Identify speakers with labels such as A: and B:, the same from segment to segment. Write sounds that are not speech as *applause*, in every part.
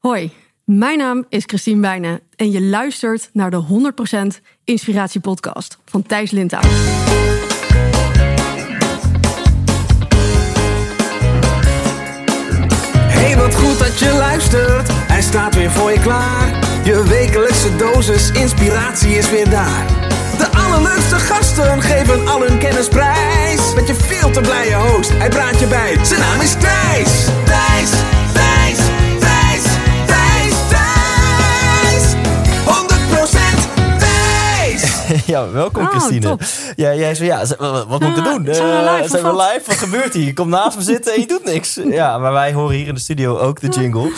A: Hoi, mijn naam is Christine Bijnen en je luistert naar de 100% Inspiratie Podcast van Thijs Lindhout.
B: Hey, wat goed dat je luistert. Hij staat weer voor je klaar. Je wekelijkse dosis inspiratie is weer daar. De allerleukste gasten geven al hun kennis prijs. Met je veel te blije host, hij praat je bij. Zijn naam is. Thijs, Thijs, Thijs,
C: Ja, welkom
A: Oh,
C: Christine.
A: top.
C: Ja, jij zei, ja, wat, moet ik er doen?
A: zijn we
C: Eh,
A: live
C: zijn we live? Wat gebeurt hier? Je komt naast me zitten en je doet niks. *laughs* Ja, maar wij horen hier in de studio ook de jingle,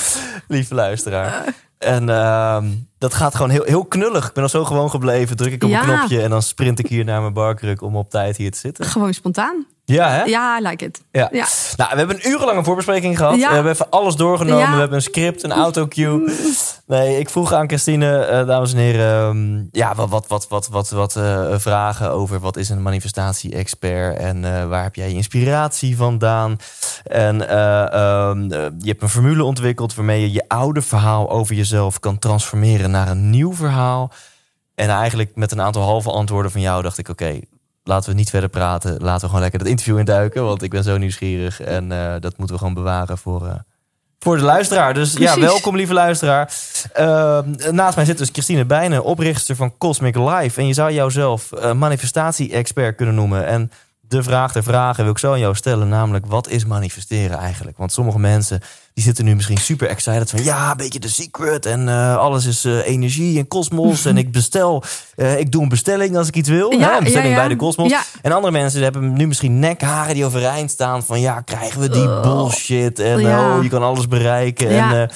C: lieve luisteraar. En ehm, dat gaat gewoon heel, heel knullig. Ik ben al zo gewoon gebleven. Druk ik op
A: Ja.
C: een knopje en dan sprint ik hier naar mijn barkruk om op tijd hier te zitten.
A: Gewoon spontaan.
C: Ja, hè?
A: Ja, I like it.
C: Ja.
A: Ja.
C: Nou, we hebben een urenlange voorbespreking gehad.
A: Ja.
C: We hebben even alles doorgenomen. We hebben een script, een autocue. Nee, ik vroeg aan Christine, eh, dames en heren, ehm, ja, wat, wat, wat, wat, wat, wat eh, vragen over wat is een manifestatie-expert en eh, waar heb jij je inspiratie vandaan? En eh, ehm, eh, je hebt een formule ontwikkeld waarmee je je oude verhaal over jezelf kan transformeren naar een nieuw verhaal. En eigenlijk met een aantal halve antwoorden van jou dacht ik, oké, laten we niet verder praten. Laten we gewoon lekker dat interview induiken. Want ik ben zo nieuwsgierig. En eh, dat moeten we gewoon bewaren voor, eh, voor de luisteraar. Dus ja, welkom lieve luisteraar. Eh, naast mij zit dus Christine Bijnen, oprichter van Cosmic Life. En je zou jouzelf manifestatie-expert kunnen noemen. En de vraag der vragen wil ik zo aan jou stellen. Namelijk, wat is manifesteren eigenlijk? Want sommige mensen die zitten nu misschien super excited van... ja, een beetje de secret en eh, alles is eh, energie en kosmos. en ik bestel, eh, ik doe een bestelling als ik iets wil.
A: Ja,
C: hè, een bestelling
A: ja, ja.
C: bij de kosmos.
A: Ja.
C: En andere mensen hebben nu misschien nekharen die overeind staan... van ja, krijgen we die bullshit en
A: Oh.
C: Oh, je kan alles bereiken. En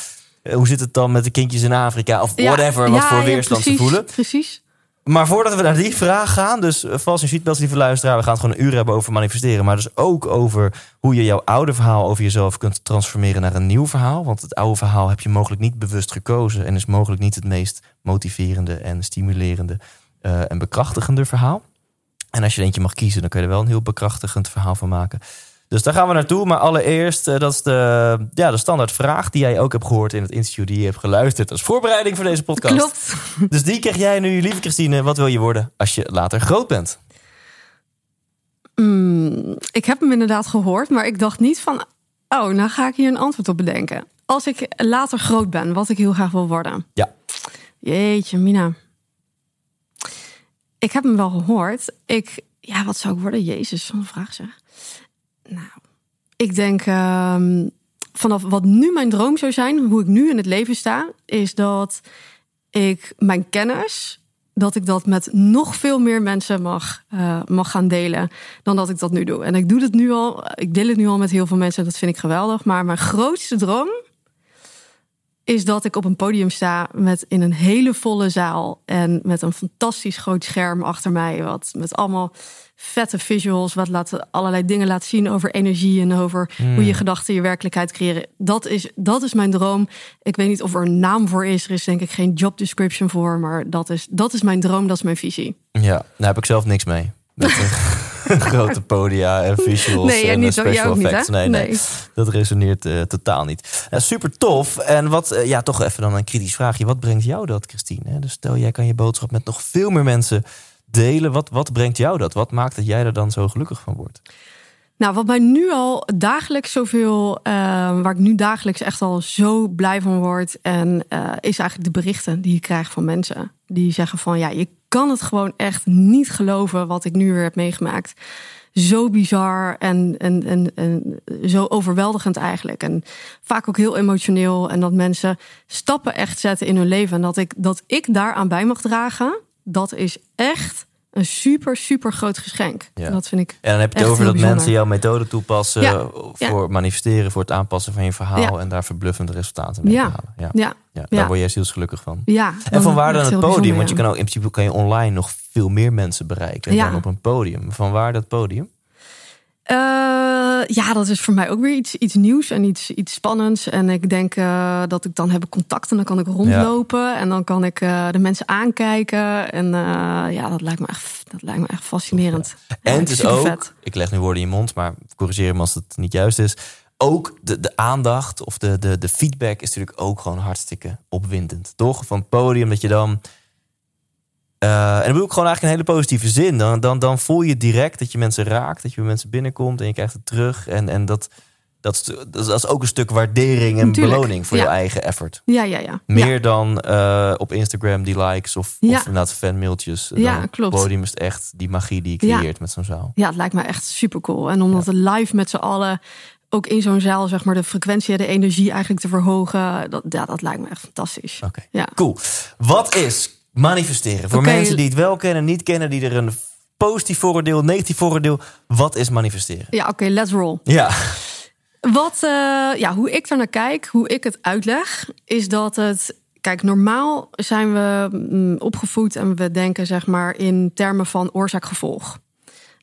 C: hoe zit het dan met de kindjes in Afrika? Of whatever, wat voor weerstand
A: precies,
C: ze voelen.
A: Precies.
C: Maar voordat we naar die vraag gaan, dus vast in seatbelts, lieve luisteraar, we gaan het gewoon een uur hebben over manifesteren, maar dus ook over hoe je jouw oude verhaal over jezelf kunt transformeren naar een nieuw verhaal. Want het oude verhaal heb je mogelijk niet bewust gekozen en is mogelijk niet het meest motiverende en stimulerende eh, en bekrachtigende verhaal. En als je eentje mag kiezen, dan kun je er wel een heel bekrachtigend verhaal van maken. Dus daar gaan we naartoe. Maar allereerst, eh, dat is de, ja, de standaard vraag die jij ook hebt gehoord in het interview die je hebt geluisterd als voorbereiding voor deze podcast.
A: Klopt. *laughs*
C: Dus die krijg jij nu, lieve Christine. Wat wil je worden als je later groot bent?
A: Mm, ik heb hem inderdaad gehoord, maar ik dacht niet van... oh, nou ga ik hier een antwoord op bedenken. Als ik later groot ben, wat ik heel graag wil worden.
C: Ja.
A: Jeetje, Mina. Ik heb hem wel gehoord. Ik, ja, wat zou ik worden? Jezus, zo'n vraag zeg. Nou, ik denk ehm, vanaf wat nu mijn droom zou zijn, hoe ik nu in het leven sta, is dat ik mijn kennis, dat ik dat met nog veel meer mensen mag, eh, mag gaan delen dan dat ik dat nu doe. En ik doe het nu al, ik deel het nu al met heel veel mensen, dat vind ik geweldig. Maar mijn grootste droom is dat ik op een podium sta met in een hele volle zaal en met een fantastisch groot scherm achter mij, wat met allemaal vette visuals, wat laat, allerlei dingen laat zien over energie en over hoe je gedachten je werkelijkheid creëren. Dat is, dat is mijn droom. Ik weet niet of er een naam voor is. Er is denk ik geen job description voor, maar dat is, dat is mijn droom, dat is mijn visie.
C: Ja, daar heb ik zelf niks mee. Met *laughs* eh, *laughs* grote podia en visuals
A: Nee,
C: en
A: niet,
C: eh, special
A: niet,
C: effects.
A: hè?
C: nee, nee,
A: Nee.
C: dat resoneert eh, totaal niet. Ja, super tof. En wat, eh, ja, toch even dan een kritisch vraagje. Wat brengt jou dat, Christine? Dus stel, jij kan je boodschap met nog veel meer mensen delen. Wat, wat brengt jou dat? Wat maakt dat jij er dan zo gelukkig van wordt?
A: Nou, wat mij nu al dagelijks zoveel, eh, waar ik nu dagelijks echt al zo blij van word, en eh, is eigenlijk de berichten die ik krijg van mensen die zeggen van ja, je kan het gewoon echt niet geloven wat ik nu weer heb meegemaakt. Zo bizar en, en, en, en zo overweldigend eigenlijk. En vaak ook heel emotioneel. En dat mensen stappen echt zetten in hun leven. En dat ik, dat ik daaraan bij mag dragen, dat is echt een super, super groot geschenk.
C: Ja.
A: Dat vind ik
C: En dan heb je het over dat
A: bijzonder.
C: mensen jouw methode toepassen
A: Ja,
C: voor manifesteren, voor het aanpassen van je verhaal en daar verbluffende resultaten mee halen. Ja.
A: Ja,
C: Ja, daar word jij zielsgelukkig van.
A: ja.
C: En van waar dan het podium? Want je kan ook in principe kan je online nog veel meer mensen bereiken dan op een podium. Van waar dat podium?
A: Eh, ja, dat is voor mij ook weer iets, iets nieuws en iets, iets spannends. En ik denk eh, dat ik dan heb ik contacten, dan kan ik rondlopen en dan kan ik eh, de mensen aankijken. En ja, dat lijkt me echt, dat lijkt me echt fascinerend. Ja,
C: En het is ook,
A: vet.
C: ik leg nu woorden in je mond, maar corrigeer me als het niet juist is. ook de, de aandacht of de, de, de feedback is natuurlijk ook gewoon hartstikke opwindend. Toch? Van het podium dat je dan. Eh, en dat bedoel ik gewoon eigenlijk een hele positieve zin. Dan, dan, dan voel je direct dat je mensen raakt, dat je bij mensen binnenkomt en je krijgt het terug. En, en dat, dat, is, dat is ook een stuk waardering en beloning voor
A: ja.
C: je eigen effort.
A: Ja, ja, ja.
C: Meer
A: Ja.
C: dan eh, op Instagram die likes of,
A: Ja.
C: of inderdaad fanmailtjes.
A: Ja,
C: Dan
A: klopt.
C: Het podium is echt die magie die je
A: Ja.
C: creëert met zo'n zaal.
A: Ja, het lijkt me echt super cool. En om dat live met z'n allen, ook in zo'n zaal, zeg maar, de frequentie en de energie eigenlijk te verhogen. Dat, ja, dat lijkt me echt fantastisch.
C: Oké,
A: Ja.
C: cool. Wat is manifesteren? Voor mensen die het wel kennen, niet kennen, die er een positief vooroordeel, negatief vooroordeel. Wat is manifesteren?
A: Ja, oké, let's roll.
C: Ja,
A: Wat, eh, ja, hoe ik er naar kijk, hoe ik het uitleg, is dat het. Kijk, normaal zijn we mm, opgevoed en we denken zeg maar in termen van oorzaak-gevolg.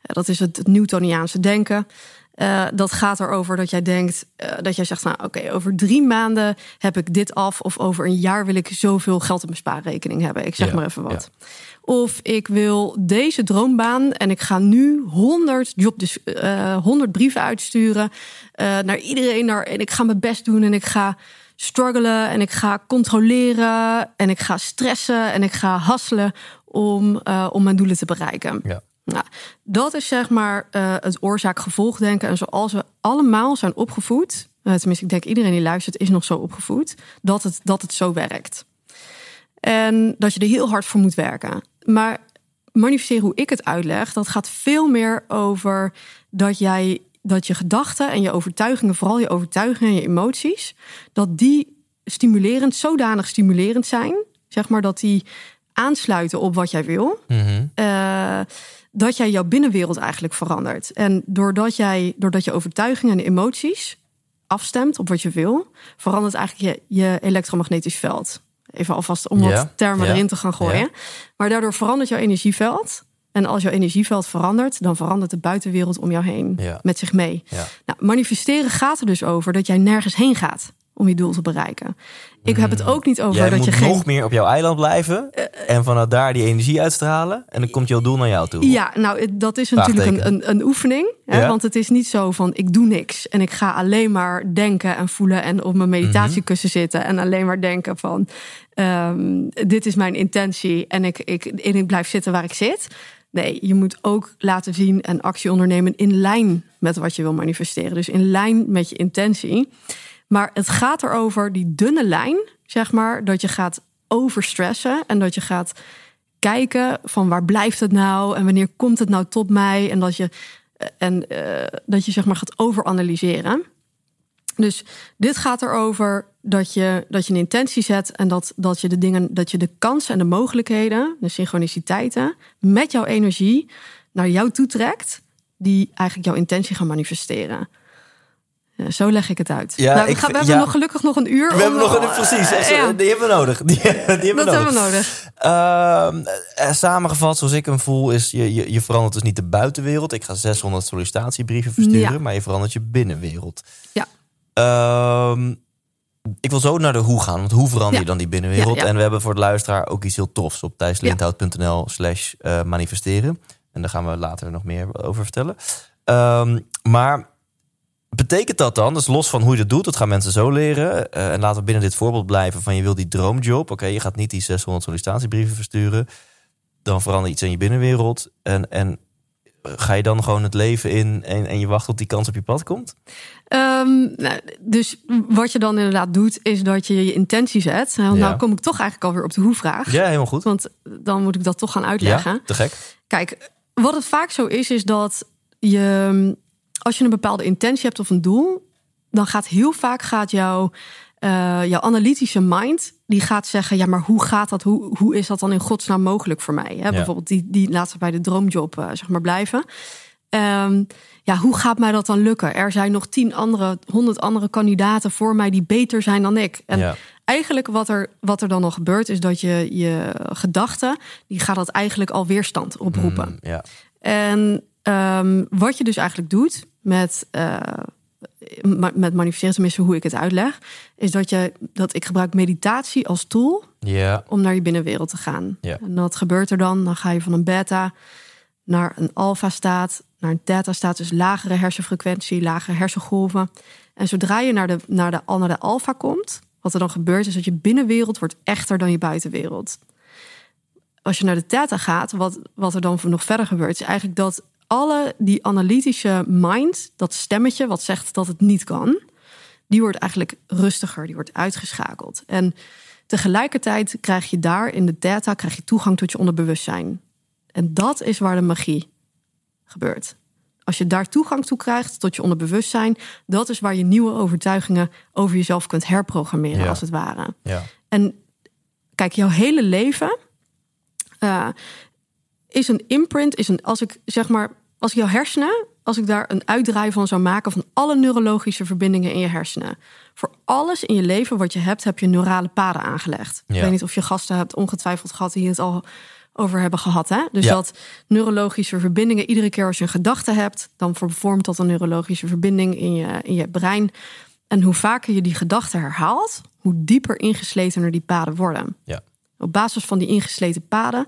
A: Dat is het Newtoniaanse denken. Eh, dat gaat erover dat jij denkt, eh, dat jij zegt, nou oké, over drie maanden heb ik dit af, of over een jaar wil ik zoveel geld op mijn spaarrekening hebben. Ik zeg
C: Ja,
A: maar even wat. Of ik wil deze droombaan en ik ga nu 100, job, dus, eh 100 brieven uitsturen eh, naar iedereen. Naar, en ik ga mijn best doen en ik ga struggelen en ik ga controleren en ik ga stressen en ik ga hasselen om, eh, om mijn doelen te bereiken.
C: ja.
A: Nou, dat is zeg maar eh, het oorzaak-gevolgdenken. En zoals we allemaal zijn opgevoed, eh, tenminste, ik denk iedereen die luistert is nog zo opgevoed, dat het, dat het zo werkt. En dat je er heel hard voor moet werken. Maar manifesteren, hoe ik het uitleg, dat gaat veel meer over dat jij dat je gedachten en je overtuigingen, vooral je overtuigingen en je emoties, dat die stimulerend, zodanig stimulerend zijn, zeg maar dat die aansluiten op wat jij wil eh, dat jij jouw binnenwereld eigenlijk verandert. En doordat, jij, doordat je overtuigingen en emoties afstemt op wat je wil, verandert eigenlijk je, je elektromagnetisch veld. Even alvast om wat termen erin te gaan gooien. Maar daardoor verandert jouw energieveld. En als jouw energieveld verandert, dan verandert de buitenwereld om jou heen met zich mee.
C: Ja.
A: Nou, manifesteren gaat er dus over dat jij nergens heen gaat om je doel te bereiken. Ik heb het ook niet over.
C: Jij
A: dat
C: moet
A: je geen
C: nog meer op jouw eiland blijven en vanuit daar die energie uitstralen. En dan komt jouw doel naar jou toe.
A: Ja, nou, dat is natuurlijk een, een, een oefening. Hè?
C: Ja.
A: Want het is niet zo van ik doe niks en ik ga alleen maar denken en voelen en op mijn meditatiekussen zitten en alleen maar denken van ehm, dit is mijn intentie en ik, ik, en ik blijf zitten waar ik zit. Nee, je moet ook laten zien en actie ondernemen in lijn met wat je wil manifesteren. Dus in lijn met je intentie. Maar het gaat erover die dunne lijn, zeg maar, dat je gaat overstressen en dat je gaat kijken van waar blijft het nou en wanneer komt het nou tot mij en dat je eh, en eh, dat je zeg maar gaat overanalyseren. Dus dit gaat erover dat je, dat je een intentie zet en dat, dat je de dingen, dat je de kansen en de mogelijkheden, de synchroniciteiten, met jouw energie naar jou toe trekt, die eigenlijk jouw intentie gaan manifesteren. Ja, zo leg ik het uit.
C: Ja,
A: nou, we,
C: ik
A: gaan, we hebben
C: ja.
A: nog gelukkig nog een uur.
C: We
A: om-
C: hebben nog een precies.
A: Eh, ja,
C: Die hebben we nodig. *laughs* Die, die hebben we
A: dat
C: nodig.
A: hebben we nodig.
C: Ehm, eh, samengevat, zoals ik hem voel, is je, je, je verandert dus niet de buitenwereld. Ik ga 600 sollicitatiebrieven versturen, maar je verandert je binnenwereld.
A: Ja.
C: Ehm, ik wil zo naar de hoe gaan, want hoe verander je dan die binnenwereld? En we hebben voor de luisteraar ook iets heel tofs op thijslindhout.nl slash eh, manifesteren. En daar gaan we later nog meer over vertellen. Ehm, maar betekent dat dan, dus los van hoe je dat doet, dat gaan mensen zo leren. eh, en laten we binnen dit voorbeeld blijven van je wil die droomjob. Oké, je gaat niet die 600 sollicitatiebrieven versturen. Dan verander je iets in je binnenwereld. En, en ga je dan gewoon het leven in en, en je wacht tot die kans op je pad komt?
A: Ehm, nou, dus wat je dan inderdaad doet, is dat je je intentie zet. Nou,
C: Ja.
A: nou kom ik toch eigenlijk alweer op de hoe-vraag.
C: Ja, helemaal goed.
A: Want dan moet ik dat toch gaan uitleggen.
C: Ja, te gek.
A: Kijk, wat het vaak zo is, is dat je, als je een bepaalde intentie hebt of een doel, dan gaat heel vaak gaat jouw, eh, jouw analytische mind, die gaat zeggen, ja, maar hoe gaat dat? Hoe, hoe is dat dan in godsnaam mogelijk voor mij? Hè? Bijvoorbeeld die, die laten we bij de droomjob, eh, zeg maar, blijven. Ehm, ja, hoe gaat mij dat dan lukken? Er zijn nog tien andere, honderd andere kandidaten voor mij die beter zijn dan ik. En
C: Ja.
A: eigenlijk wat er, wat er dan nog gebeurt, is dat je je gedachten, die gaat dat eigenlijk al weerstand oproepen.
C: Mm, ja.
A: En ehm, wat je dus eigenlijk doet met, eh, ma- met manifesteren, tenminste hoe ik het uitleg, is dat je dat ik gebruik meditatie als tool om naar je binnenwereld te gaan. En dat gebeurt er dan. Dan ga je van een beta naar een alfa staat, naar een theta-staat, dus lagere hersenfrequentie, lagere hersengolven. En zodra je naar de, naar de, naar de alfa komt, wat er dan gebeurt, is dat je binnenwereld wordt echter dan je buitenwereld. Als je naar de theta gaat, wat, wat er dan nog verder gebeurt, is eigenlijk dat alle die analytische mind, dat stemmetje wat zegt dat het niet kan, die wordt eigenlijk rustiger, die wordt uitgeschakeld. En tegelijkertijd krijg je daar in de theta krijg je toegang tot je onderbewustzijn. En dat is waar de magie gebeurt. Als je daar toegang toe krijgt tot je onderbewustzijn, dat is waar je nieuwe overtuigingen over jezelf kunt herprogrammeren,
C: Ja.
A: als het ware.
C: Ja.
A: En kijk, jouw hele leven eh, is een imprint, is een, als ik zeg maar, als ik jouw hersenen, als ik daar een uitdraai van zou maken van alle neurologische verbindingen in je hersenen. Voor alles in je leven wat je hebt, heb je neurale paden aangelegd. Ik weet niet of je gasten hebt ongetwijfeld gehad die het al over hebben gehad. Hè? Dus
C: Ja.
A: dat neurologische verbindingen, iedere keer als je een gedachte hebt, dan vormt dat een neurologische verbinding in je, in je brein. En hoe vaker je die gedachte herhaalt, hoe dieper ingesletener die paden worden.
C: Ja.
A: Op basis van die ingesleten paden,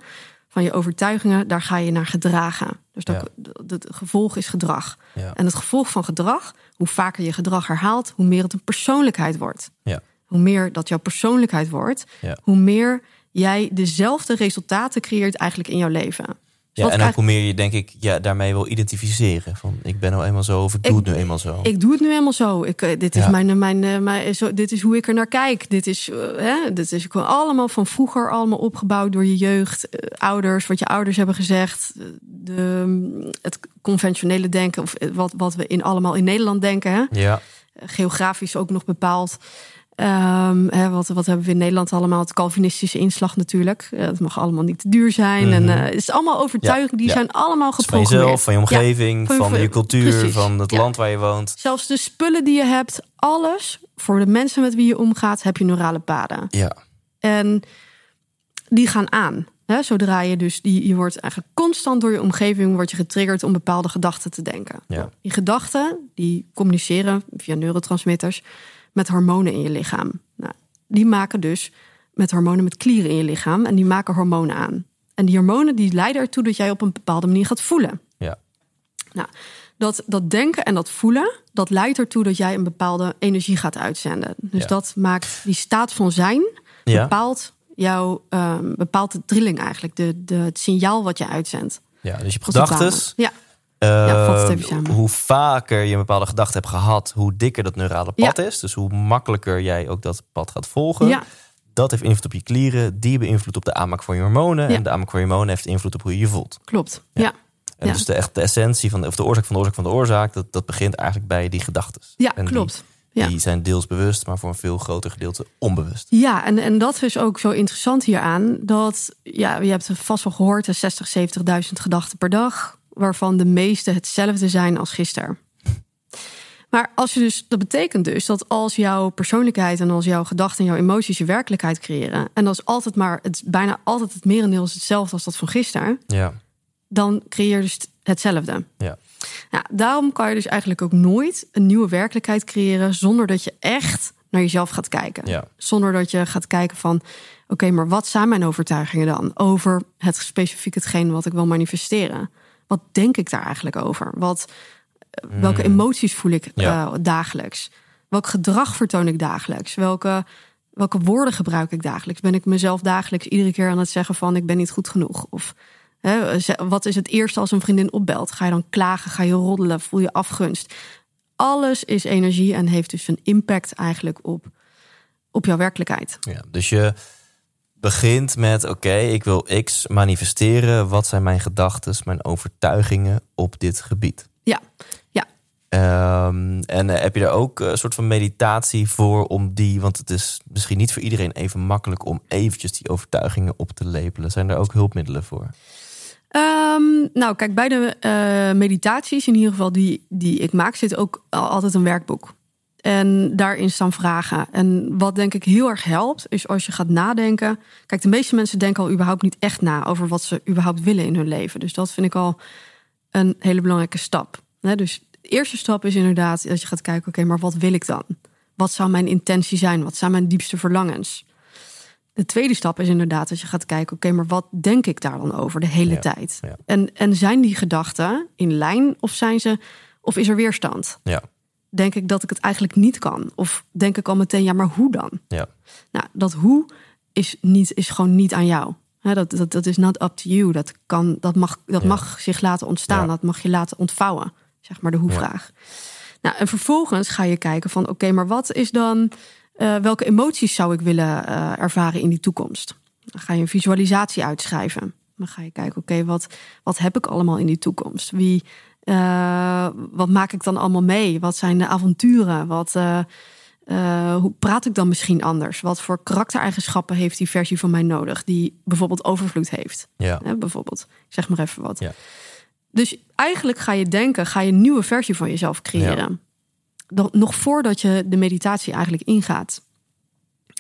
A: van je overtuigingen, daar ga je naar gedragen. Dus dat, het gevolg is gedrag. En het gevolg van gedrag, hoe vaker je gedrag herhaalt, hoe meer het een persoonlijkheid wordt.
C: Ja.
A: Hoe meer dat jouw persoonlijkheid wordt, hoe meer jij dezelfde resultaten creëert eigenlijk in jouw leven.
C: Ja, en ook hoe meer je, denk ik, ja, daarmee wil identificeren. Van, ik ben nou eenmaal zo of ik doe het nu eenmaal zo.
A: Ik doe het nu helemaal zo. Ik, eh, dit, is
C: Ja.
A: mijn, mijn, eh, mijn, zo, dit is hoe ik er naar kijk. Dit is, eh, hè, dit is gewoon allemaal van vroeger allemaal opgebouwd door je jeugd, eh, ouders, wat je ouders hebben gezegd. eh, De, mm, het conventionele denken, of eh, wat, wat we in allemaal in Nederland denken. Hè?
C: Ja,
A: Geografisch ook nog bepaald. Ehm, hè, wat, wat hebben we in Nederland allemaal? Het Calvinistische inslag natuurlijk. Eh, het mag allemaal niet te duur zijn. En eh, het is allemaal overtuigingen die
C: Mhm. ja.
A: zijn allemaal
C: Dus van
A: geprogrammeerd.
C: jezelf, van je omgeving,
A: van je-
C: van je cultuur,
A: precies.
C: van het land waar je woont.
A: Zelfs de spullen die je hebt, alles voor de mensen met wie je omgaat, heb je neurale paden.
C: Ja,
A: En die gaan aan. Hè, zodra je dus die, je wordt eigenlijk constant door je omgeving wordt je getriggerd om bepaalde gedachten te denken.
C: Ja.
A: Die gedachten die communiceren via neurotransmitters met hormonen in je lichaam. Nou, die maken dus met hormonen met klieren in je lichaam en die maken hormonen aan. En die hormonen die leiden ertoe dat jij op een bepaalde manier gaat voelen.
C: ja,
A: Nou, dat, dat denken en dat voelen, dat leidt ertoe dat jij een bepaalde energie gaat uitzenden. Dus
C: Ja.
A: dat maakt die staat van zijn,
C: Ja.
A: bepaalt jouw, ehm, bepaalt de trilling eigenlijk, de, de, het signaal wat je uitzendt.
C: ja. Dus je hebt gedachten.
A: Ja, Ja,
C: Eh,
A: samen.
C: hoe vaker je een bepaalde gedachte hebt gehad, hoe dikker dat neurale pad
A: Ja.
C: is. Dus hoe makkelijker jij ook dat pad gaat volgen.
A: ja,
C: Dat heeft invloed op je klieren. Die hebben invloed op de aanmaak van je hormonen. En de aanmaak van je hormonen heeft invloed op hoe je je voelt.
A: klopt. Ja,
C: En dus de, echt de essentie van de, of de oorzaak van de oorzaak van de oorzaak, dat, dat begint eigenlijk bij die gedachten.
A: ja,
C: En die-
A: klopt. Ja.
C: Die zijn deels bewust, maar voor een veel groter gedeelte onbewust.
A: Ja, en, en dat is ook zo interessant hieraan. Dat, ja, je hebt vast wel gehoord, de 60, 70.000 gedachten per dag. Waarvan de meeste hetzelfde zijn als gisteren. Maar als je dus, dat betekent dus dat als jouw persoonlijkheid en als jouw gedachten en jouw emoties je werkelijkheid creëren. En dat is altijd maar, het, bijna altijd het merendeel is hetzelfde als dat van gisteren.
C: Ja,
A: Dan creëer je dus hetzelfde.
C: ja,
A: daarom kan je dus eigenlijk ook nooit een nieuwe werkelijkheid creëren zonder dat je echt naar jezelf gaat kijken.
C: ja.
A: Zonder dat je gaat kijken van, oké, maar wat zijn mijn overtuigingen dan over het specifiek hetgeen wat ik wil manifesteren? Wat denk ik daar eigenlijk over? Wat, eh, welke emoties voel ik
C: Hmm. Ja.
A: eh, dagelijks? Welk gedrag vertoon ik dagelijks? Welke, welke woorden gebruik ik dagelijks? Ben ik mezelf dagelijks iedere keer aan het zeggen van ik ben niet goed genoeg? Of hè, wat is het eerste als een vriendin opbelt? Ga je dan klagen? Ga je roddelen? Voel je afgunst? Alles is energie en heeft dus een impact eigenlijk op, op jouw werkelijkheid.
C: ja. Dus je begint met, oké, ik wil X manifesteren. Wat zijn mijn gedachten, mijn overtuigingen op dit gebied?
A: Ja, ja.
C: Ehm, en eh, heb je daar ook een soort van meditatie voor om die, want het is misschien niet voor iedereen even makkelijk om eventjes die overtuigingen op te lepelen. Zijn er ook hulpmiddelen voor?
A: Ehm, nou, kijk, bij de eh, meditaties, in ieder geval die, die ik maak, zit ook al- altijd een werkboek. En daarin staan vragen. En wat denk ik heel erg helpt, is als je gaat nadenken. Kijk, de meeste mensen denken al überhaupt niet echt na over wat ze überhaupt willen in hun leven. Dus dat vind ik al een hele belangrijke stap. Dus de eerste stap is inderdaad dat je gaat kijken: oké, maar wat wil ik dan? Wat zou mijn intentie zijn? Wat zijn mijn diepste verlangens? De tweede stap is inderdaad dat je gaat kijken, oké, maar wat denk ik daar dan over de hele
C: Ja,
A: tijd?
C: ja.
A: En, en zijn die gedachten in lijn of zijn ze, of is er weerstand?
C: Ja,
A: Denk ik dat ik het eigenlijk niet kan? Of denk ik al meteen, ja, maar hoe dan?
C: ja,
A: Nou, dat hoe is, niet, is gewoon niet aan jou. Dat, dat, dat is not up to you. Dat, kan, dat, mag, dat
C: Ja.
A: mag zich laten ontstaan.
C: Ja.
A: Dat mag je laten ontvouwen. Zeg maar de hoe-vraag. Nou, en vervolgens ga je kijken van... oké, maar wat is dan... eh, welke emoties zou ik willen eh, ervaren in die toekomst? Dan ga je een visualisatie uitschrijven. Dan ga je kijken, oké, wat, wat heb ik allemaal in die toekomst? Wie, eh, wat maak ik dan allemaal mee? Wat zijn de avonturen? Wat, eh, eh, hoe praat ik dan misschien anders? Wat voor karaktereigenschappen heeft die versie van mij nodig? Die bijvoorbeeld overvloed heeft.
C: ja.
A: Hè, bijvoorbeeld, Ik zeg maar even wat.
C: Ja.
A: Dus eigenlijk ga je denken, ga je een nieuwe versie van jezelf creëren. Dan, nog voordat je de meditatie eigenlijk ingaat.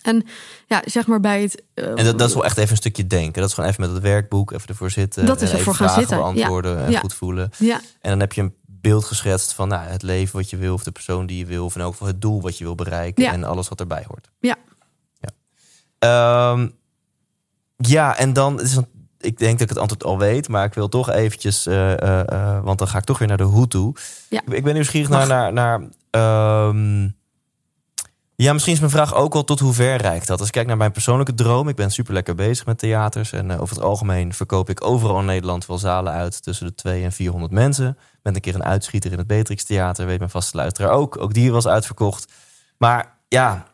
A: En ja, zeg maar bij het. eh,
C: En dat, dat is wel echt even een stukje denken. Dat is gewoon even met het werkboek, even ervoor zitten.
A: Dat is
C: en
A: ervoor gaan zitten.
C: beantwoorden en
A: Ja.
C: goed voelen.
A: Ja,
C: En dan heb je een beeld geschetst van nou, het leven wat je wil, of de persoon die je wil, of in elk geval het doel wat je wil bereiken
A: Ja.
C: en alles wat erbij hoort.
A: ja,
C: Ehm, ja, en dan is het, ik denk dat ik het antwoord al weet, maar ik wil toch eventjes, eh, eh, eh, want dan ga ik toch weer naar de hoe toe.
A: Ja.
C: Ik, ben nieuwsgierig naar,
A: Mag.
C: naar, naar ehm, ja, misschien is mijn vraag ook wel tot hoe ver reikt dat. Als ik kijk naar mijn persoonlijke droom, ik ben super lekker bezig met theaters en eh, over het algemeen verkoop ik overal in Nederland wel zalen uit tussen de 200 en 400 mensen. Met een keer een uitschieter in het Beatrix Theater, weet mijn vaste luisteraar ook. Ook die was uitverkocht. Maar ja,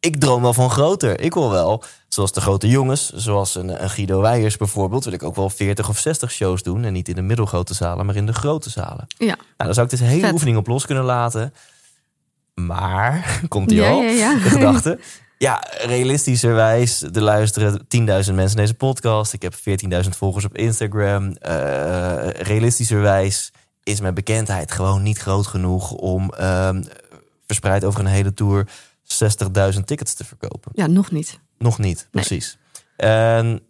C: ik droom wel van groter. Ik wil wel, zoals de grote jongens, zoals een, een Guido Weijers bijvoorbeeld, wil ik ook wel 40 of 60 shows doen. En niet in de middelgrote zalen, maar in de grote zalen.
A: ja.
C: Nou, dan zou ik dus hele
A: Vet.
C: oefening op los kunnen laten. Maar, *laughs* komt die
A: Ja,
C: al,
A: ja, ja.
C: de gedachte. Ja, realistischerwijs, er luisteren 10.000 mensen naar deze podcast. Ik heb 14.000 volgers op Instagram. Eh, realistischerwijs is mijn bekendheid gewoon niet groot genoeg om ehm, verspreid over een hele tour 60.000 tickets te verkopen.
A: ja, nog niet.
C: Nog niet, precies. En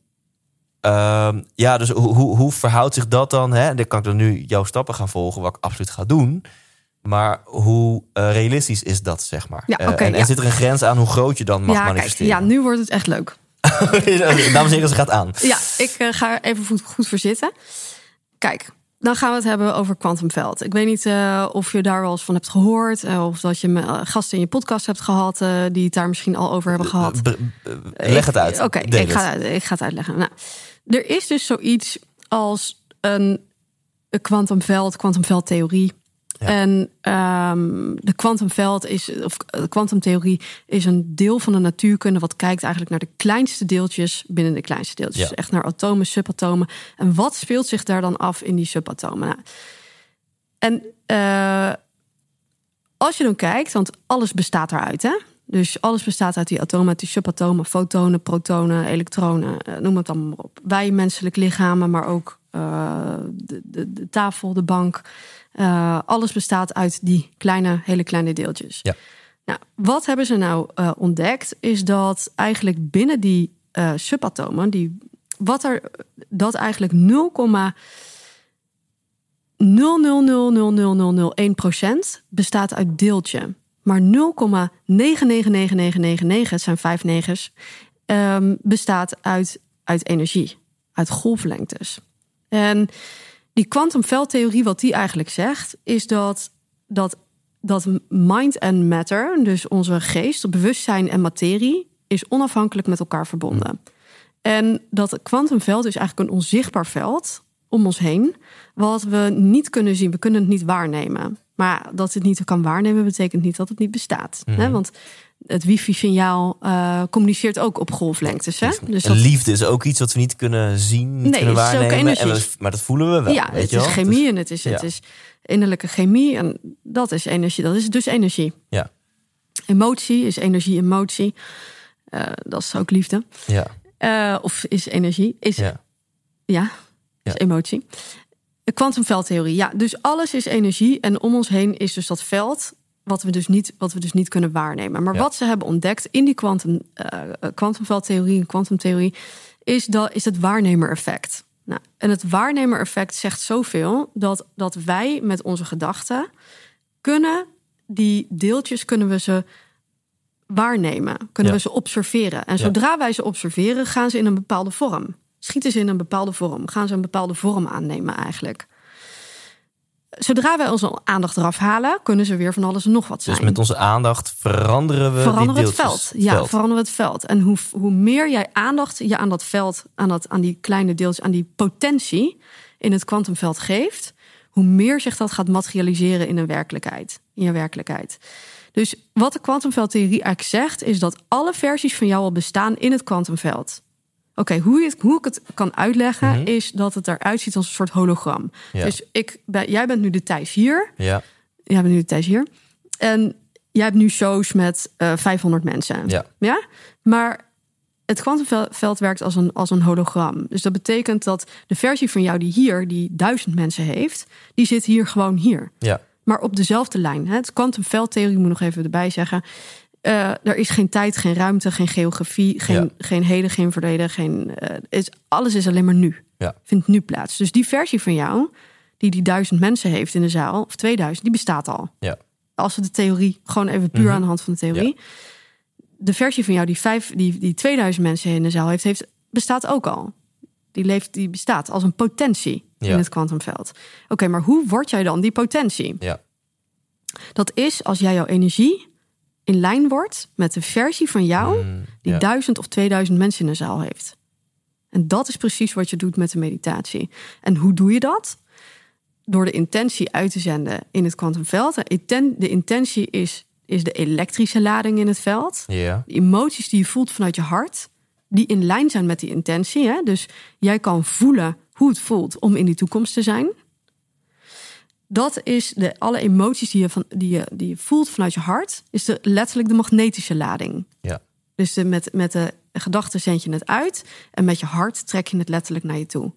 C: ehm, ja, dus hoe, hoe, hoe verhoudt zich dat dan? Hè? Dan kan ik dan nu jouw stappen gaan volgen, wat ik absoluut ga doen. Maar hoe eh, realistisch is dat, zeg maar?
A: Ja,
C: Eh, en, zit er een grens aan hoe groot je dan mag
A: ja, kijk,
C: manifesteren?
A: ja, nu wordt het echt leuk. *laughs*
C: Dames en heren, ze gaat aan.
A: Ja, ik eh, ga er even goed, goed voor zitten. Kijk, dan gaan we het hebben over kwantumveld. Ik weet niet of je daar wel eens van hebt gehoord. eh, of dat je gasten in je podcast hebt gehad eh, die het daar misschien al over hebben gehad.
C: B- leg het uit.
A: Oké, ik, ga
C: het.
A: ik ga het uitleggen. Nou, er is dus zoiets als een kwantumveld, kwantumveldtheorie.
C: Ja.
A: En ehm, de kwantumveld is, of de kwantumtheorie is een deel van de natuurkunde wat kijkt eigenlijk naar de kleinste deeltjes binnen de kleinste deeltjes.
C: Ja.
A: Dus echt naar atomen, subatomen. En wat speelt zich daar dan af in die subatomen? Nou, en eh, als je dan kijkt, want alles bestaat eruit, hè? Dus alles bestaat uit die atomen, uit die subatomen, fotonen, protonen, elektronen, eh, noem het allemaal maar op. Wij menselijk lichamen, maar ook eh, de, de, de tafel, de bank. Eh, alles bestaat uit die kleine, hele kleine deeltjes.
C: Ja.
A: Nou, wat hebben ze nou eh, ontdekt? Is dat eigenlijk binnen die eh, subatomen, die, wat er, dat eigenlijk 0, 0,0000001% bestaat uit deeltje. Maar 0,999999, het zijn vijf negens, ehm, bestaat uit, uit energie, uit golflengtes. En die kwantumveldtheorie, wat die eigenlijk zegt, is dat, dat, dat mind en matter, dus onze geest, bewustzijn en materie, is onafhankelijk met elkaar verbonden. En dat kwantumveld is eigenlijk een onzichtbaar veld om ons heen, wat we niet kunnen zien. We kunnen het niet waarnemen. Maar dat het niet kan waarnemen, betekent niet dat het niet bestaat. Hè? Want het wifi-signaal eh, communiceert ook op golflengtes. Hè? Dus dat,
C: liefde is ook iets wat we niet kunnen zien, niet
A: Nee,
C: kunnen waarnemen. En we- maar dat voelen we wel.
A: ja,
C: weet
A: het
C: je
A: is
C: wel?
A: chemie en het is, het is innerlijke chemie. En dat is energie. Dat is dus energie.
C: Ja,
A: Emotie is energie, emotie. Eh, dat is ook liefde.
C: ja,
A: Eh, of is energie. Is, ja.
C: ja.
A: is
C: Ja.
A: emotie. De kwantumveldtheorie. Ja, dus alles is energie. En om ons heen is dus dat veld wat we dus niet, wat we dus niet kunnen waarnemen. Maar
C: Ja.
A: wat ze hebben ontdekt in die eh, kwantumveldtheorie en kwantumtheorie... is, dat, is het waarnemer-effect. Nou, en het waarnemer-effect zegt zoveel... Dat, dat wij met onze gedachten kunnen... die deeltjes kunnen we ze waarnemen, kunnen
C: Ja.
A: we ze observeren. En
C: Ja.
A: zodra wij ze observeren, gaan ze in een bepaalde vorm. Schieten ze in een bepaalde vorm, gaan ze een bepaalde vorm aannemen eigenlijk. Zodra wij onze aandacht eraf halen, kunnen ze weer van alles en nog wat zijn.
C: Dus met onze aandacht veranderen we
A: veranderen
C: die
A: het veld. Ja,
C: veld.
A: veranderen we het veld. En hoe, hoe meer jij aandacht je aan dat veld, aan, dat, aan die kleine deeltjes, aan die potentie in het kwantumveld geeft, hoe meer zich dat gaat materialiseren in een werkelijkheid. In je werkelijkheid. Dus wat de kwantumveldtheorie eigenlijk zegt, is dat alle versies van jou al bestaan in het kwantumveld. Oké, hoe, hoe ik het kan uitleggen, is dat het eruit ziet als een soort hologram.
C: Ja.
A: Dus ik, ben, jij bent nu de Thijs hier.
C: Ja,
A: Jij bent nu de Thijs hier. En jij hebt nu shows met eh 500 mensen.
C: ja,
A: Ja? Maar het kwantumveld werkt als een, als een hologram. Dus dat betekent dat de versie van jou die hier, die duizend mensen heeft, die zit hier gewoon hier.
C: ja.
A: Maar op dezelfde lijn. Hè? Het kwantumveldtheorie moet nog even erbij zeggen. Eh, er is geen tijd, geen ruimte, geen geografie, geen,
C: Ja.
A: geen heden, geen verleden. Geen, eh, is, alles is alleen maar nu.
C: Ja.
A: Vindt nu plaats. Dus die versie van jou, die die duizend mensen heeft in de zaal, of 2000, die bestaat al.
C: Ja.
A: Als we de theorie, gewoon even puur
C: Mhm.
A: aan de hand van de theorie. De versie van jou die, vijf, die, die 2000 mensen in de zaal heeft, heeft, bestaat ook al. Die, leeft, die bestaat als een potentie in het kwantumveld. Oké, maar hoe word jij dan die potentie?
C: Ja.
A: Dat is als jij jouw energie in lijn wordt met de versie van jou
C: Mm,
A: die
C: ja.
A: duizend of 2000 mensen in de zaal heeft. En dat is precies wat je doet met de meditatie. En hoe doe je dat? Door de intentie uit te zenden in het kwantumveld. De inten- De intentie is, is de elektrische lading in het veld. De emoties die je voelt vanuit je hart, die in lijn zijn met die intentie. Hè? Dus jij kan voelen hoe het voelt om in die toekomst te zijn. Dat is de, alle emoties die je, van, die, je, die je voelt vanuit je hart, is de, letterlijk de magnetische lading.
C: ja,
A: Dus de, met, met de gedachten zend je het uit en met je hart trek je het letterlijk naar je toe.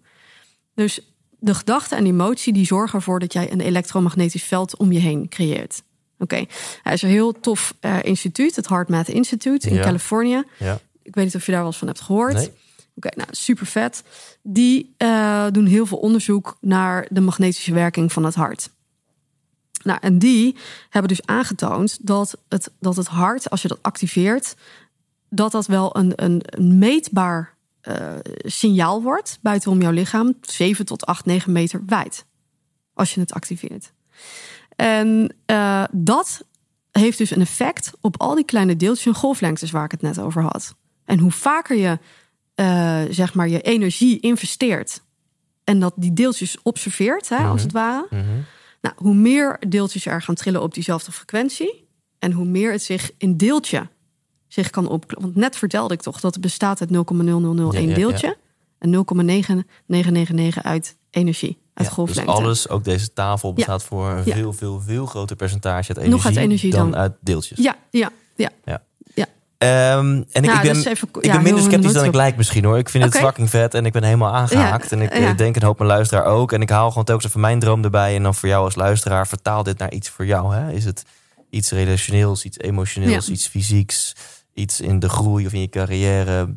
A: Dus de gedachte en emotie die zorgen ervoor dat jij een elektromagnetisch veld om je heen creëert. Oké, hij is een heel tof eh, instituut, het HeartMath Institute in
C: Ja.
A: Californië.
C: ja.
A: Ik weet niet of je daar wel eens van hebt gehoord.
C: Nee.
A: Oké, nou super vet. Die eh, doen heel veel onderzoek naar de magnetische werking van het hart. Nou, en die hebben dus aangetoond dat het, dat het hart, als je dat activeert, dat dat wel een, een, meetbaar eh, signaal wordt buitenom jouw lichaam, 7 tot 8, 9 meter wijd, als je het activeert. En eh, dat heeft dus een effect op al die kleine deeltjes en golflengtes waar ik het net over had. En hoe vaker je eh, zeg maar je energie investeert en dat die deeltjes observeert, hè, als het ware,
C: Mhm.
A: nou, hoe meer deeltjes er gaan trillen op diezelfde frequentie en hoe meer het zich in deeltje zich kan op. Want net vertelde ik toch dat het bestaat uit 0,0001
C: Ja, ja, ja.
A: deeltje en 0,9999 uit energie, uit
C: Ja,
A: golflengte.
C: Dus alles, ook deze tafel, bestaat voor een
A: Ja.
C: veel, veel, veel groter percentage uit energie,
A: Nog uit energie
C: dan,
A: dan.
C: uit deeltjes.
A: Ja, ja, ja.
C: Ehm, en ik,
A: Nou,
C: ik ben,
A: is even-
C: ik ben minder sceptisch dan ik lijk misschien hoor. Ik vind het fucking vet en ik ben helemaal aangehaakt.
A: Ja,
C: En ik
A: ja.
C: denk een hoop mijn luisteraar ook. En ik haal gewoon telkens even mijn droom erbij. En dan voor jou als luisteraar, vertaal dit naar iets voor jou. Hè? Is het iets relationeels, iets emotioneels, iets fysieks, iets in de groei of in je carrière,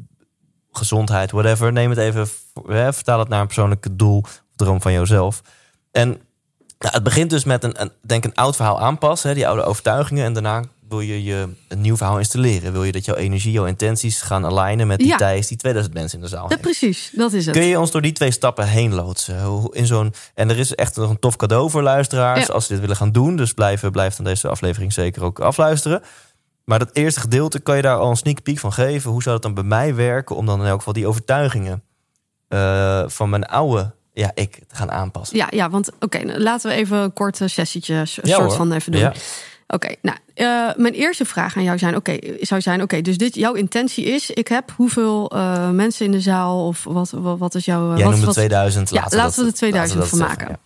C: gezondheid, whatever. Neem het even, hè, vertaal het naar een persoonlijk doel of droom van jouzelf. En nou, het begint dus met een, een, denk een oud verhaal aanpassen, hè, die oude overtuigingen. En daarna wil je je een nieuw verhaal installeren. Wil je dat jouw energie, jouw intenties gaan alignen met die
A: Ja.
C: Thijs die 2000 mensen in de zaal
A: Ja,
C: heeft.
A: precies, dat is het.
C: Kun je ons door die twee stappen heen loodsen? In zo'n, en er is echt nog een tof cadeau voor luisteraars
A: Ja.
C: als ze dit willen gaan doen. Dus blijf, blijf dan deze aflevering zeker ook afluisteren. Maar dat eerste gedeelte, kan je daar al een sneak peek van geven? Hoe zou dat dan bij mij werken om dan in elk geval die overtuigingen eh, van mijn oude ja, ik te gaan aanpassen?
A: Ja, ja, want oké, nou, laten we even een kort eh, sessietje
C: Ja,
A: soort van even doen.
C: Ja.
A: Oké, nou, eh, mijn eerste vraag aan jou zijn, oké, zou zijn, oké, dus dit jouw intentie is, ik heb hoeveel eh, mensen in de zaal of wat, wat, wat is jouw? eh,
C: Jij
A: wat,
C: noemde
A: wat,
C: 2000.
A: Ja, laten we er 2000 van maken.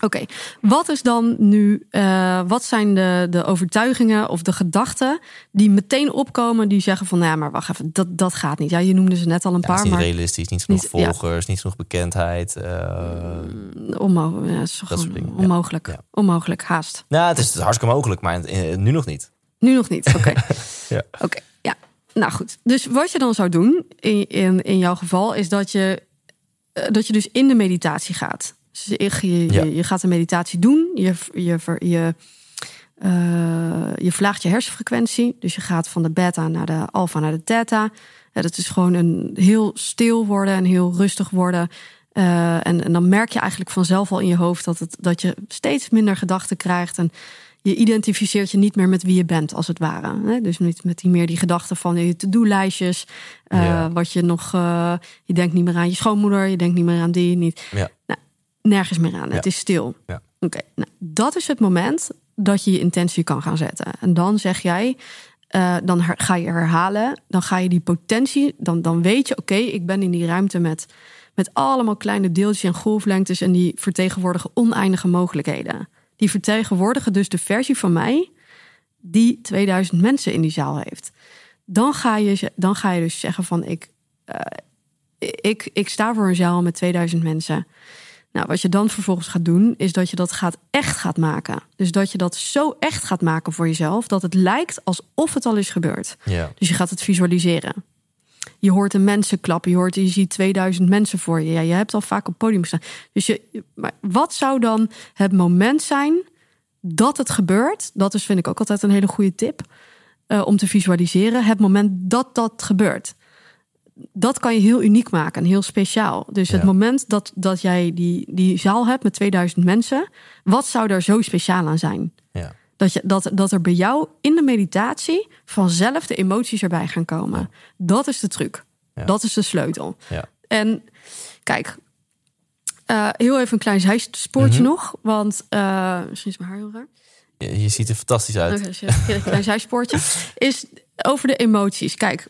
A: Oké, wat is dan nu, eh, wat zijn de, de overtuigingen of de gedachten die meteen opkomen die zeggen van, nou ja, maar wacht even, dat, dat gaat niet. Ja, je noemde ze net al een
C: Ja, het
A: paar,
C: is niet
A: maar
C: realistisch, niet genoeg
A: Niet- ja.
C: volgers, niet genoeg bekendheid. eh,
A: onmo ja, is
C: soort dingen,
A: onmogelijk, onmogelijk, haast.
C: nou, het is hartstikke mogelijk, maar eh, nu nog niet.
A: Nu nog niet. Oké. *laughs*
C: Ja.
A: Oké. Ja. Nou goed. Dus wat je dan zou doen in, in, in jouw geval is dat je, dat je dus in de meditatie gaat. Dus je, je,
C: Ja.
A: je, je gaat de meditatie doen. Je, je, je Eh, je verlaagt je hersenfrequentie. Dus je gaat van de beta naar de alpha naar de theta. Ja, dat is gewoon een heel stil worden en heel rustig worden. Eh, en, en dan merk je eigenlijk vanzelf al in je hoofd dat, het, dat je steeds minder gedachten krijgt. En je identificeert je niet meer met wie je bent, als het ware. Dus niet met die meer die gedachten van je to-do-lijstjes. eh. Wat je nog. je denkt niet meer aan je schoonmoeder, je denkt niet meer aan die. Niet,
C: Ja.
A: nou, nergens meer aan.
C: Ja.
A: Het is stil.
C: Ja.
A: Oké, nou, dat is het moment dat je je intentie kan gaan zetten. En dan zeg jij, eh, dan her- ga je herhalen, dan ga je die potentie, dan, dan weet je, oké, ik ben in die ruimte met, met allemaal kleine deeltjes en golflengtes en die vertegenwoordigen oneindige mogelijkheden. Die vertegenwoordigen dus de versie van mij die 2000 mensen in die zaal heeft. Dan ga je, dan ga je dus zeggen van ik, eh, ik, ik sta voor een zaal met 2000 mensen. Nou, wat je dan vervolgens gaat doen, is dat je dat gaat echt gaat maken. Dus dat je dat zo echt gaat maken voor jezelf, dat het lijkt alsof het al is gebeurd.
C: Ja.
A: Dus je gaat het visualiseren. Je hoort de mensen klappen, je, hoort, je ziet 2000 mensen voor je. Ja, je hebt al vaak op het podium gestaan. Dus je, maar wat zou dan het moment zijn dat het gebeurt? Dat is, vind ik ook altijd een hele goede tip eh, om te visualiseren. Het moment dat dat gebeurt. Dat kan je heel uniek maken en heel speciaal. Dus het moment dat, dat jij die, die zaal hebt met 2000 mensen, wat zou daar zo speciaal aan zijn?
C: Ja.
A: Dat, je, dat, dat er bij jou in de meditatie vanzelf de emoties erbij gaan komen. Dat is de truc. Dat is de sleutel.
C: Ja.
A: En kijk, eh, heel even een klein zijspoortje
C: Mhm.
A: nog. Want eh, misschien is mijn haar heel raar.
C: Je, je ziet er fantastisch uit.
A: Oké, dus een klein zijspoortje. *laughs* Is over de emoties. Kijk,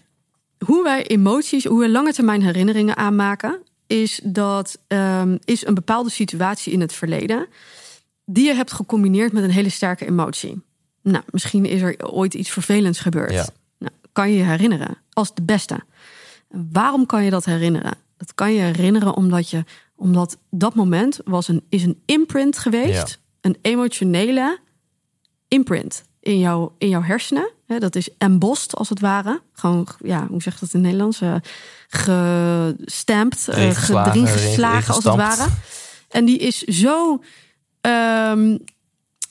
A: hoe wij emoties, hoe we lange termijn herinneringen aanmaken, is dat ehm, is een bepaalde situatie in het verleden die je hebt gecombineerd met een hele sterke emotie. Nou, misschien is er ooit iets vervelends gebeurd.
C: Ja.
A: Nou, kan je je herinneren als de beste. Waarom kan je dat herinneren? Dat kan je herinneren omdat je omdat dat moment was een, is een imprint geweest,
C: Ja.
A: een emotionele imprint in, jouw in jouw hersenen. Hè, dat is embossed als het ware. Gewoon, ja, hoe zeg je dat in het Nederlands? Eh, gestampt,
C: Erin geslagen,
A: als het ware. En die is zo, ehm,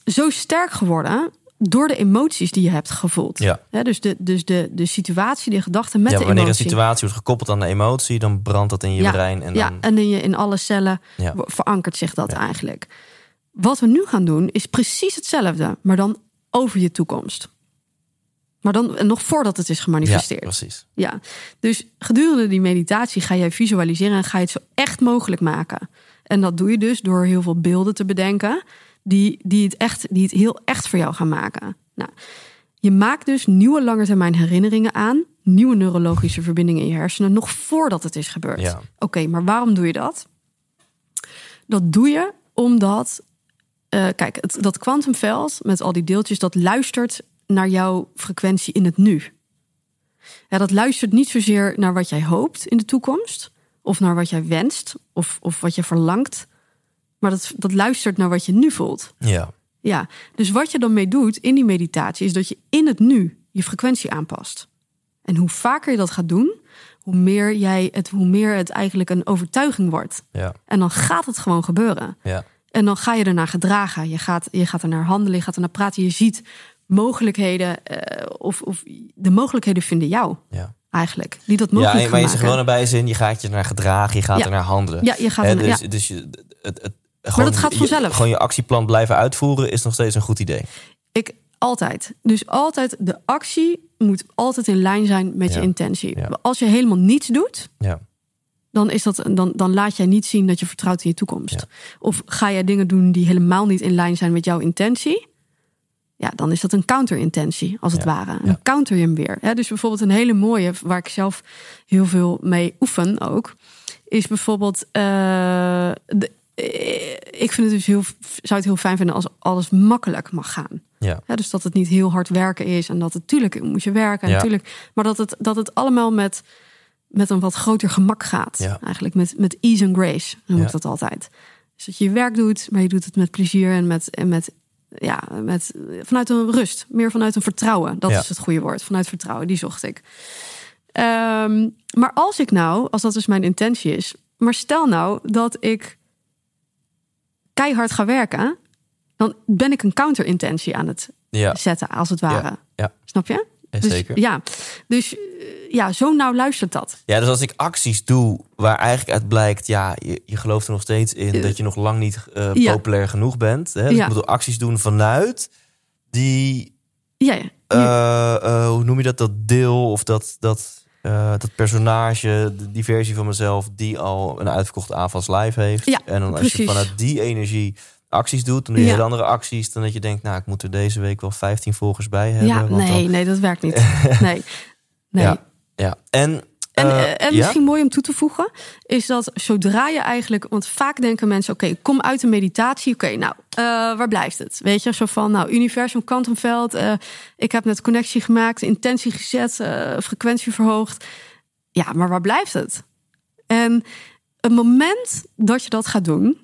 A: zo sterk geworden door de emoties die je hebt gevoeld.
C: Ja.
A: Dus de, dus de, de situatie, de gedachten met
C: ja,
A: de
C: wanneer
A: emotie.
C: een situatie wordt gekoppeld aan de emotie, dan brandt dat in je
A: ja,
C: brein. En
A: ja,
C: dan,
A: en in, je, in alle cellen verankert zich dat eigenlijk. Wat we nu gaan doen is precies hetzelfde, maar dan over je toekomst. Maar dan nog voordat het is
C: ja,
A: gemanifesteerd.
C: precies.
A: Ja, dus gedurende die meditatie ga jij visualiseren en ga je het zo echt mogelijk maken. En dat doe je dus door heel veel beelden te bedenken die, die, het, echt, die het heel echt voor jou gaan maken. Nou, je maakt dus nieuwe langetermijn herinneringen aan, nieuwe neurologische verbindingen in je hersenen, nog voordat het is gebeurd.
C: Ja.
A: Oké, maar waarom doe je dat? Dat doe je omdat, eh, kijk, het, dat kwantumveld met al die deeltjes, dat luistert naar jouw frequentie in het nu. Ja, dat luistert niet zozeer naar wat jij hoopt in de toekomst, of naar wat jij wenst, of, of wat je verlangt, maar dat, dat luistert naar wat je nu voelt.
C: Ja.
A: Ja, dus wat je dan mee doet in die meditatie is dat je in het nu je frequentie aanpast. En hoe vaker je dat gaat doen, hoe meer, jij het, hoe meer het eigenlijk een overtuiging wordt.
C: Ja.
A: En dan gaat het gewoon gebeuren.
C: Ja.
A: En dan ga je ernaar gedragen. Je gaat, je gaat er naar handelen, je gaat er naar praten. Je ziet mogelijkheden, eh, of, of de mogelijkheden vinden jou
C: Ja.
A: eigenlijk. Die dat
C: Ja,
A: mogelijk
C: en- maar je
A: maken.
C: gewoon erbij zin, je gaat je naar gedragen, je gaat
A: Ja.
C: er naar handelen.
A: Ja, je gaat er-
C: dus,
A: ja.
C: dus je, het, het, gewoon,
A: dat gaat
C: je-
A: vanzelf.
C: gewoon je actieplan blijven uitvoeren is nog steeds een goed idee.
A: Ik altijd. Dus altijd de actie moet altijd in lijn zijn met je
C: Ja.
A: intentie.
C: Ja.
A: Als je helemaal niets doet,
C: Ja.
A: Dan, is dat, dan, dan laat jij niet zien dat je vertrouwt in je toekomst.
C: Ja.
A: Of ga jij dingen doen die helemaal niet in lijn zijn met jouw intentie? Ja, dan is dat een counterintentie, als het
C: Ja.
A: ware.
C: Ja.
A: Dan counter je hem weer. Dus bijvoorbeeld een hele mooie, waar ik zelf heel veel mee oefen ook, is bijvoorbeeld. eh, de- eh, ik vind het dus heel, zou het heel fijn vinden als alles makkelijk mag gaan.
C: Ja.
A: Ja, dus dat het niet heel hard werken is en dat het natuurlijk moet je werken, natuurlijk, maar dat het, dat het allemaal met, met een wat groter gemak gaat.
C: Ja.
A: Eigenlijk met, met ease and grace noem
C: Ja.
A: ik dat altijd. Dus dat je je werk doet, maar je doet het met plezier en met, en met, ja, met vanuit een rust, meer vanuit een vertrouwen. Dat
C: Ja.
A: is het goede woord, vanuit vertrouwen. Die zocht ik. Ehm, maar als ik nou, als dat dus mijn intentie is, maar stel nou dat ik keihard ga werken dan ben ik een counterintentie aan het
C: Ja,
A: zetten, als het ware. Snap je? Dus,
C: zeker.
A: Ja, dus eh, ja, zo nauw luistert dat.
C: Ja, dus als ik acties doe waar eigenlijk uit blijkt, ja, je, je gelooft er nog steeds in
A: Eh,
C: dat je nog lang niet eh,
A: ja.
C: populair genoeg bent. Hè? Dus
A: Ja.
C: ik moet acties doen vanuit die,
A: Ja, ja.
C: hoe noem je dat, dat deel of dat, dat, dat personage, die versie van mezelf die al een uitverkochte AFAS live heeft.
A: Ja,
C: en dan als je vanuit die energie acties doet, dan doe je
A: Ja.
C: andere acties dan dat je denkt, nou, ik moet er deze week wel 15 volgers bij hebben.
A: ja,
C: want
A: nee,
C: dan-
A: nee, dat werkt niet. *laughs* Nee, nee.
C: Ja, ja. En,
A: En,
C: eh,
A: eh,
C: ja?
A: misschien mooi om toe te voegen, is dat zodra je eigenlijk, want vaak denken mensen: oké, ik kom uit de meditatie, oké, nou, eh, waar blijft het? Weet je, zo van, nou, universum, kwantumveld, eh, ik heb net connectie gemaakt, intentie gezet, frequentie verhoogd. Ja, maar waar blijft het? En het moment dat je dat gaat doen,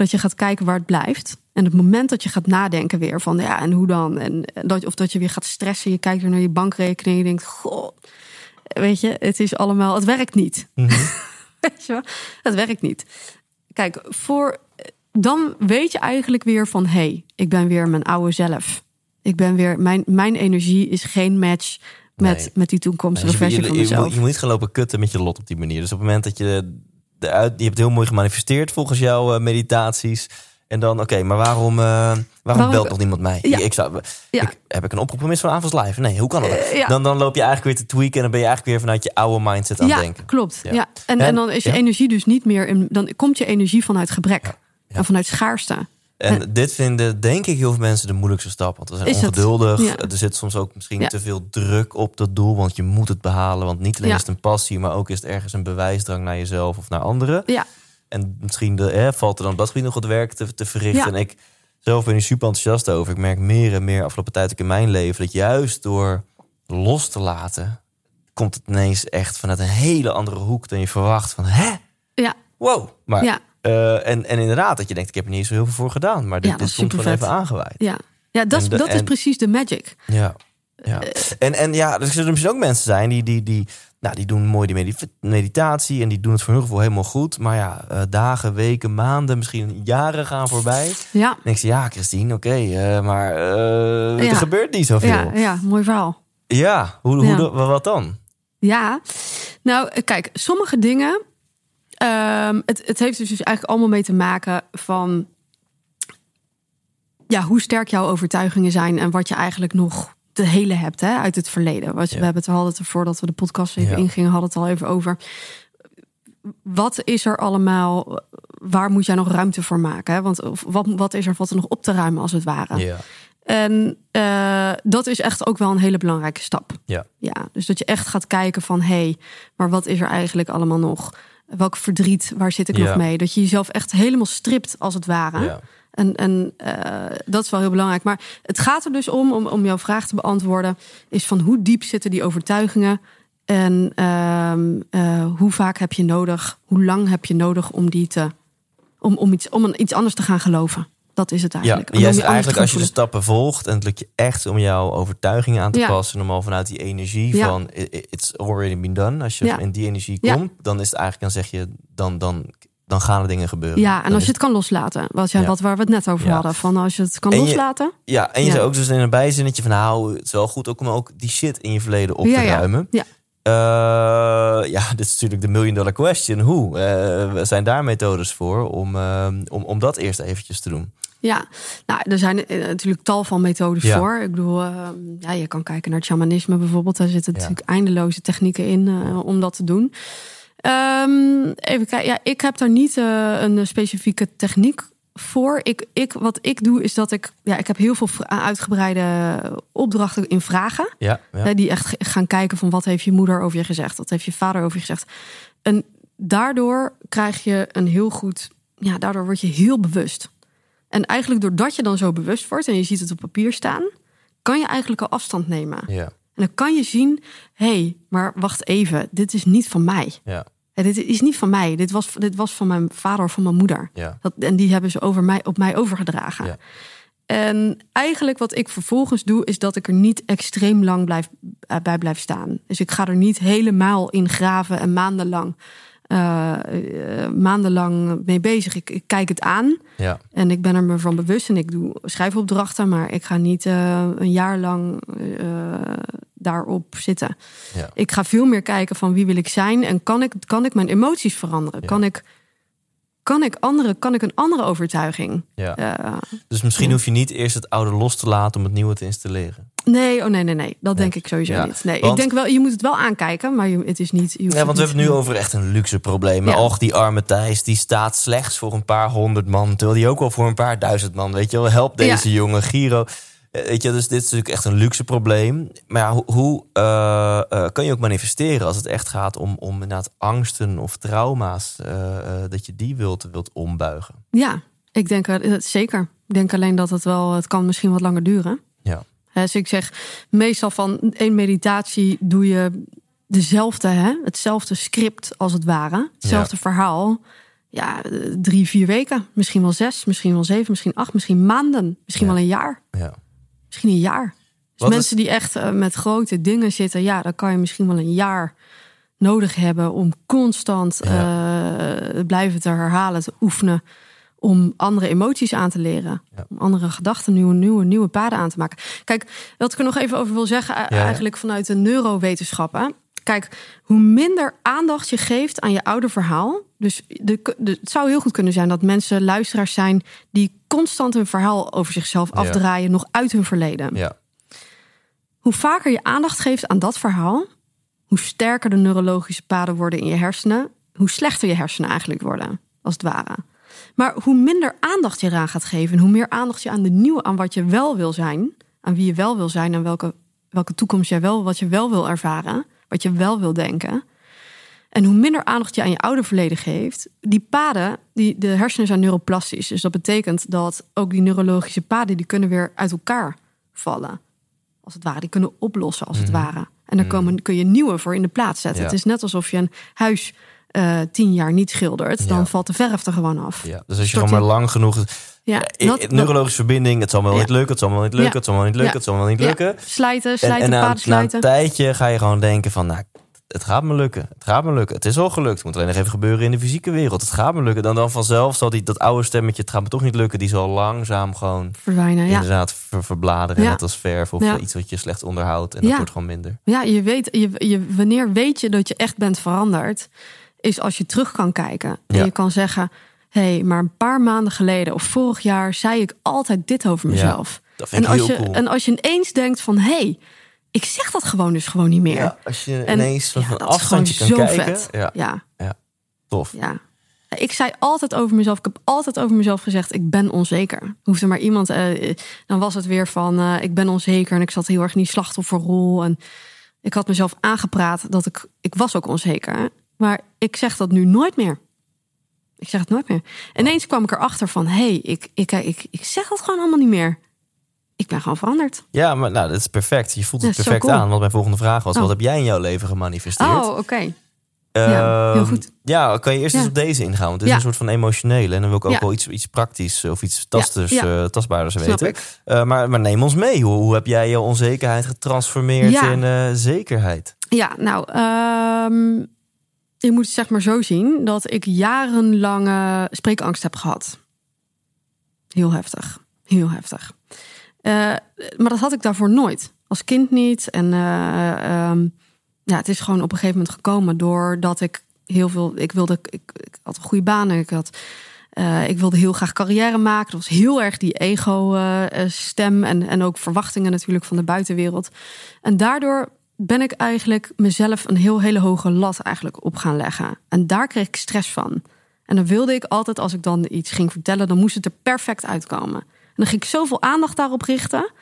A: dat je gaat kijken waar het blijft. En het moment dat je gaat nadenken weer van ja, en hoe dan? En dat, of dat je weer gaat stressen, je kijkt weer naar je bankrekening en je denkt, goh, weet je, het is allemaal, het werkt niet. *laughs* weet je wel? Het werkt niet. Kijk, voor dan weet je eigenlijk weer van hé, hey, ik ben weer mijn oude zelf. Ik ben weer, mijn, mijn energie is geen match met,
C: Nee.
A: met die toekomstige
C: Dus je,
A: versie
C: je-
A: van
C: je
A: mezelf.
C: moet, je moet niet gaan lopen kutten met je lot op die manier. Dus op het moment dat je de uit, je hebt heel mooi gemanifesteerd volgens jouw eh, meditaties. En dan, oké, maar waarom, eh, waarom,
A: Waarom-
C: belt nog niemand mij?
A: Ja.
C: Ik, zou,
A: Ja.
C: ik, heb ik een oproep gemist van Avonds Live? Nee, hoe kan dat?
A: Eh, ja.
C: dan, dan loop je eigenlijk weer te tweaken en dan ben je eigenlijk weer vanuit je oude mindset aan het
A: ja,
C: denken.
A: klopt.
C: Ja.
A: En,
C: En-
A: en dan is je energie dus niet meer in, dan komt je energie vanuit gebrek en vanuit schaarste.
C: En dit vinden, denk ik, heel veel mensen de moeilijkste stap. Want we zijn ongeduldig.
A: Ja.
C: Er zit soms ook misschien
A: Ja.
C: te veel druk op dat doel. Want je moet het behalen. Want niet alleen
A: Ja.
C: is het een passie, maar ook is het ergens een bewijsdrang naar jezelf of naar anderen.
A: Ja,
C: En misschien de, hè, valt er dan op dat gebied nog wat werk te, te verrichten.
A: Ja.
C: En ik zelf ben hier super enthousiast over. Ik merk meer en meer afgelopen tijd ook in mijn leven... dat juist door los te laten... komt het ineens echt vanuit een hele andere hoek dan je verwacht. Van, hè?
A: ja,
C: Wow. Maar,
A: Ja.
C: eh, en, en inderdaad, dat je denkt, ik heb er niet zo heel veel voor gedaan. Maar dit,
A: Ja,
C: dit
A: is
C: gewoon even aangewaaid.
A: ja. Ja, dat,
C: En de-
A: dat is
C: en-
A: precies de magic.
C: Ja. ja. En, en ja, er zullen misschien ook mensen zijn die, die, die, nou, die doen mooi die medi- meditatie en die doen het voor hun gevoel helemaal goed. Maar ja, eh, dagen, weken, maanden, misschien jaren gaan voorbij.
A: Ja,
C: Dan denk je, ja, Christine, oké, eh, maar eh,
A: Ja.
C: er gebeurt niet zoveel.
A: ja,
C: Ja,
A: ja, mooi verhaal.
C: hoe, hoe,
A: Ja.
C: wat dan?
A: Ja, nou kijk, sommige dingen. Ehm, het, het heeft dus eigenlijk allemaal mee te maken van. Ja, hoe sterk jouw overtuigingen zijn en wat je eigenlijk nog te hele hebt hè, uit het verleden. Wat,
C: Ja.
A: We hebben het, hadden het er voordat we de podcast even
C: Ja.
A: ingingen, hadden het al even over. Wat is er allemaal? Waar moet jij nog ruimte voor maken? Hè? Want of wat, wat is er wat er nog op te ruimen als het ware?
C: Ja.
A: En eh, dat is echt ook wel een hele belangrijke stap.
C: Ja.
A: Ja, dus dat je echt gaat kijken van... hé, hey, maar wat is er eigenlijk allemaal nog? Welk verdriet, waar zit ik
C: Ja.
A: nog mee? Dat je jezelf echt helemaal stript, als het ware.
C: Ja.
A: En, en eh, dat is wel heel belangrijk. Maar het gaat er dus om, om, om jouw vraag te beantwoorden... is van hoe diep zitten die overtuigingen... en ehm, eh, hoe vaak heb je nodig... hoe lang heb je nodig om die te... om, om, iets, om een, iets anders te gaan geloven. Dat is het
C: Ja,
A: eigenlijk. Je anders
C: eigenlijk als je de stappen volgt en het lukt je echt om jouw overtuigingen aan te
A: Ja.
C: passen, en om al vanuit die energie
A: Ja.
C: van it's already been done, als je
A: Ja.
C: in die energie
A: Ja.
C: komt, dan is het eigenlijk, dan zeg je, dan, dan, dan gaan er dingen gebeuren.
A: Ja, en
C: Dan
A: als je het kan loslaten. Wat, ja,
C: Ja.
A: wat waar we het net over
C: Ja.
A: hadden. Van als je het kan
C: En je-
A: loslaten.
C: Ja, en je
A: Ja.
C: zei ook dus in een bijzinnetje van nou, het is wel goed ook om ook die shit in je verleden op
A: Ja,
C: te
A: ja.
C: ruimen.
A: Ja.
C: Eh, ja, *laughs* dit is natuurlijk de million dollar question. Hoe? Eh, zijn daar methodes voor om, eh, om, om dat eerst eventjes te doen?
A: Ja, nou, er zijn eh, natuurlijk tal van methodes
C: Ja.
A: voor. Ik bedoel, eh, ja, je kan kijken naar het shamanisme bijvoorbeeld. Daar zitten
C: Ja.
A: natuurlijk eindeloze technieken in eh, om dat te doen. Ehm, even kijken. Ja, ik heb daar niet eh, een specifieke techniek voor. Ik, ik, wat ik doe is dat ik, ja, ik heb heel veel uitgebreide opdrachten in vragen.
C: Ja,
A: die echt gaan kijken van wat heeft je moeder over je gezegd, wat heeft je vader over je gezegd. En daardoor krijg je een heel goed, ja, daardoor word je heel bewust. En eigenlijk doordat je dan zo bewust wordt en je ziet het op papier staan, kan je eigenlijk al afstand nemen.
C: ja,
A: En dan kan je zien, hé, hey, maar wacht even, dit is niet van mij.
C: ja,
A: Hè, Dit is niet van mij. Dit was, dit was van mijn vader of van mijn moeder.
C: ja.
A: Dat, en die hebben ze over mij, op mij overgedragen.
C: Ja.
A: En eigenlijk wat ik vervolgens doe, is dat ik er niet extreem lang blijf, eh, bij blijf staan. Dus ik ga er niet helemaal in graven en maandenlang eh, eh, maandenlang mee bezig. Ik, ik kijk het aan
C: Ja,
A: en ik ben er me van bewust en ik doe schrijfopdrachten, maar ik ga niet eh, een jaar lang daarop zitten.
C: Ja.
A: Ik ga veel meer kijken van wie wil ik zijn en kan ik, kan ik mijn emoties veranderen?
C: Ja.
A: Kan ik kan ik andere, kan ik een andere overtuiging?
C: ja.
A: eh,
C: Dus misschien
A: ja.
C: hoef je niet eerst het oude los te laten om het nieuwe te installeren.
A: nee, oh nee, nee, nee. Dat
C: Nee.
A: denk ik sowieso
C: Ja,
A: niet. Nee,
C: want-
A: ik denk wel, je moet het wel aankijken, maar je, het is niet. Je
C: Ja, want we hebben het nu over echt een luxe probleem.
A: Ja.
C: Och, die arme Thijs, die staat slechts voor een paar honderd man. Terwijl die ook wel voor een paar duizend man, weet je wel. Help deze jongen, Giro. Eh, Weet je, dus dit is natuurlijk echt een luxe probleem. Maar ja, hoe, hoe eh, kan je ook manifesteren als het echt gaat om, om inderdaad angsten of trauma's, dat je die wilt, wilt ombuigen?
A: Ja, ik denk zeker. Ik denk alleen dat het wel, het kan misschien wat langer duren.
C: Ja.
A: Dus ik zeg meestal van één meditatie doe je dezelfde, hè? hetzelfde script als het ware. Hetzelfde verhaal. Ja, drie, vier weken. Misschien wel zes, misschien wel zeven, misschien acht, misschien maanden. Misschien
C: Ja.
A: wel een jaar.
C: ja.
A: Misschien een jaar. Dus
C: Wat
A: mensen die echt eh, met grote dingen zitten, ja, dan kan je misschien wel een jaar nodig hebben om constant eh, blijven te herhalen, te oefenen. Om andere emoties aan te leren.
C: Ja.
A: Om andere gedachten, nieuwe, nieuwe, nieuwe paden aan te maken. Kijk, wat ik er nog even over wil zeggen, eh,
C: ja.
A: eigenlijk vanuit de neurowetenschappen. Kijk, hoe minder aandacht je geeft aan je oude verhaal. Dus de, de- het zou heel goed kunnen zijn dat mensen luisteraars zijn die constant een verhaal over zichzelf
C: Ja.
A: afdraaien, nog uit hun verleden.
C: ja.
A: Hoe vaker je aandacht geeft aan dat verhaal, hoe sterker de neurologische paden worden in je hersenen, hoe slechter je hersenen eigenlijk worden, als het ware. Maar hoe minder aandacht je eraan gaat geven en hoe meer aandacht je aan de nieuwe, aan wat je wel wil zijn, aan wie je wel wil zijn en welke, welke toekomst jij wel, wat je wel wil ervaren, wat je wel wil denken. En hoe minder aandacht je aan je oude verleden geeft, die paden, die, de hersenen zijn neuroplastisch. Dus dat betekent dat ook die neurologische paden, die kunnen weer uit elkaar vallen. Als het ware, die kunnen oplossen als het ware. En daar komen, kun je nieuwe voor in de plaats zetten.
C: Ja.
A: Het is net alsof je een huis eh, tien jaar niet schildert, dan
C: Ja.
A: valt de verf er gewoon af.
C: ja. Dus als je gewoon maar lang genoeg...
A: Ja,
C: Eh,
A: dat-
C: eh, neurologische verbinding, het zal me wel
A: Ja.
C: niet lukken, het zal me wel niet lukken, het zal wel niet lukken, het zal wel niet lukken.
A: Slijten,
C: En,
A: slijten,
C: en na, na
A: slijten.
C: een tijdje ga je gewoon denken van, nou, het gaat me lukken. Het gaat me lukken. Het is al gelukt. Het moet alleen nog even gebeuren in de fysieke wereld. Het gaat me lukken. Dan, dan vanzelf zal die, dat oude stemmetje, het gaat me toch niet lukken, die zal langzaam gewoon
A: verdwijnen.
C: Inderdaad ver- verbladeren. Net als verf of iets wat je slecht onderhoudt. En dat wordt gewoon minder.
A: Ja, je weet, je, je, wanneer weet je dat je echt bent veranderd, is als je terug kan kijken. En
C: Ja.
A: je kan zeggen, hé, hey, maar een paar maanden geleden of vorig jaar zei ik altijd dit over mezelf.
C: Dat vind
A: En
C: ik
A: als,
C: heel
A: je,
C: cool.
A: en als je ineens denkt van, hé, hey, ik zeg dat gewoon dus gewoon niet meer.
C: Ja, als je
A: En
C: ineens van
A: ja, dat is
C: afstandje kan
A: zo
C: kijken.
A: vet.
C: Ja,
A: Ja,
C: tof.
A: ja. Ik zei altijd over mezelf, ik heb altijd over mezelf gezegd, ik ben onzeker. Hoefde maar iemand, eh, dan was het weer van, eh, ik ben onzeker en ik zat heel erg in die slachtofferrol. En ik had mezelf aangepraat dat ik, ik was ook onzeker. Maar ik zeg dat nu nooit meer. Ik zeg het nooit meer. Ineens kwam ik erachter van, hé, hey, ik, ik, ik, ik zeg dat gewoon allemaal niet meer. Ik ben gewoon veranderd.
C: Ja, maar nou, dat is perfect. Je voelt het perfect
A: cool.
C: aan. Want mijn volgende vraag was,
A: Oh.
C: wat heb jij in jouw leven gemanifesteerd?
A: Oh, oké. ja, heel
C: Ehm,
A: goed.
C: Ja, kan je eerst
A: Ja.
C: eens op deze ingaan? Want het is
A: Ja.
C: een soort van emotionele. En dan wil ik ook wel iets, iets praktisch of iets tasters, eh, tastbaarders weten. Eh, maar, maar neem ons mee. Hoe, hoe heb jij je onzekerheid getransformeerd in eh, zekerheid?
A: Ja, nou, ehm, je moet zeg maar zo zien dat ik jarenlange spreekangst heb gehad. Heel heftig, heel heftig. Eh, maar dat had ik daarvoor nooit. Als kind niet. En eh, ehm, ja, het is gewoon op een gegeven moment gekomen doordat ik heel veel. Ik wilde, ik, ik had een goede baan ik had. eh, ik wilde heel graag carrière maken. Dat was heel erg die ego-stem en, en ook verwachtingen natuurlijk van de buitenwereld. En daardoor ben ik eigenlijk mezelf een heel hele hoge lat eigenlijk op gaan leggen. En daar kreeg ik stress van. En dan wilde ik altijd, als ik dan iets ging vertellen, dan moest het er perfect uitkomen. En dan ging ik zoveel aandacht daarop richten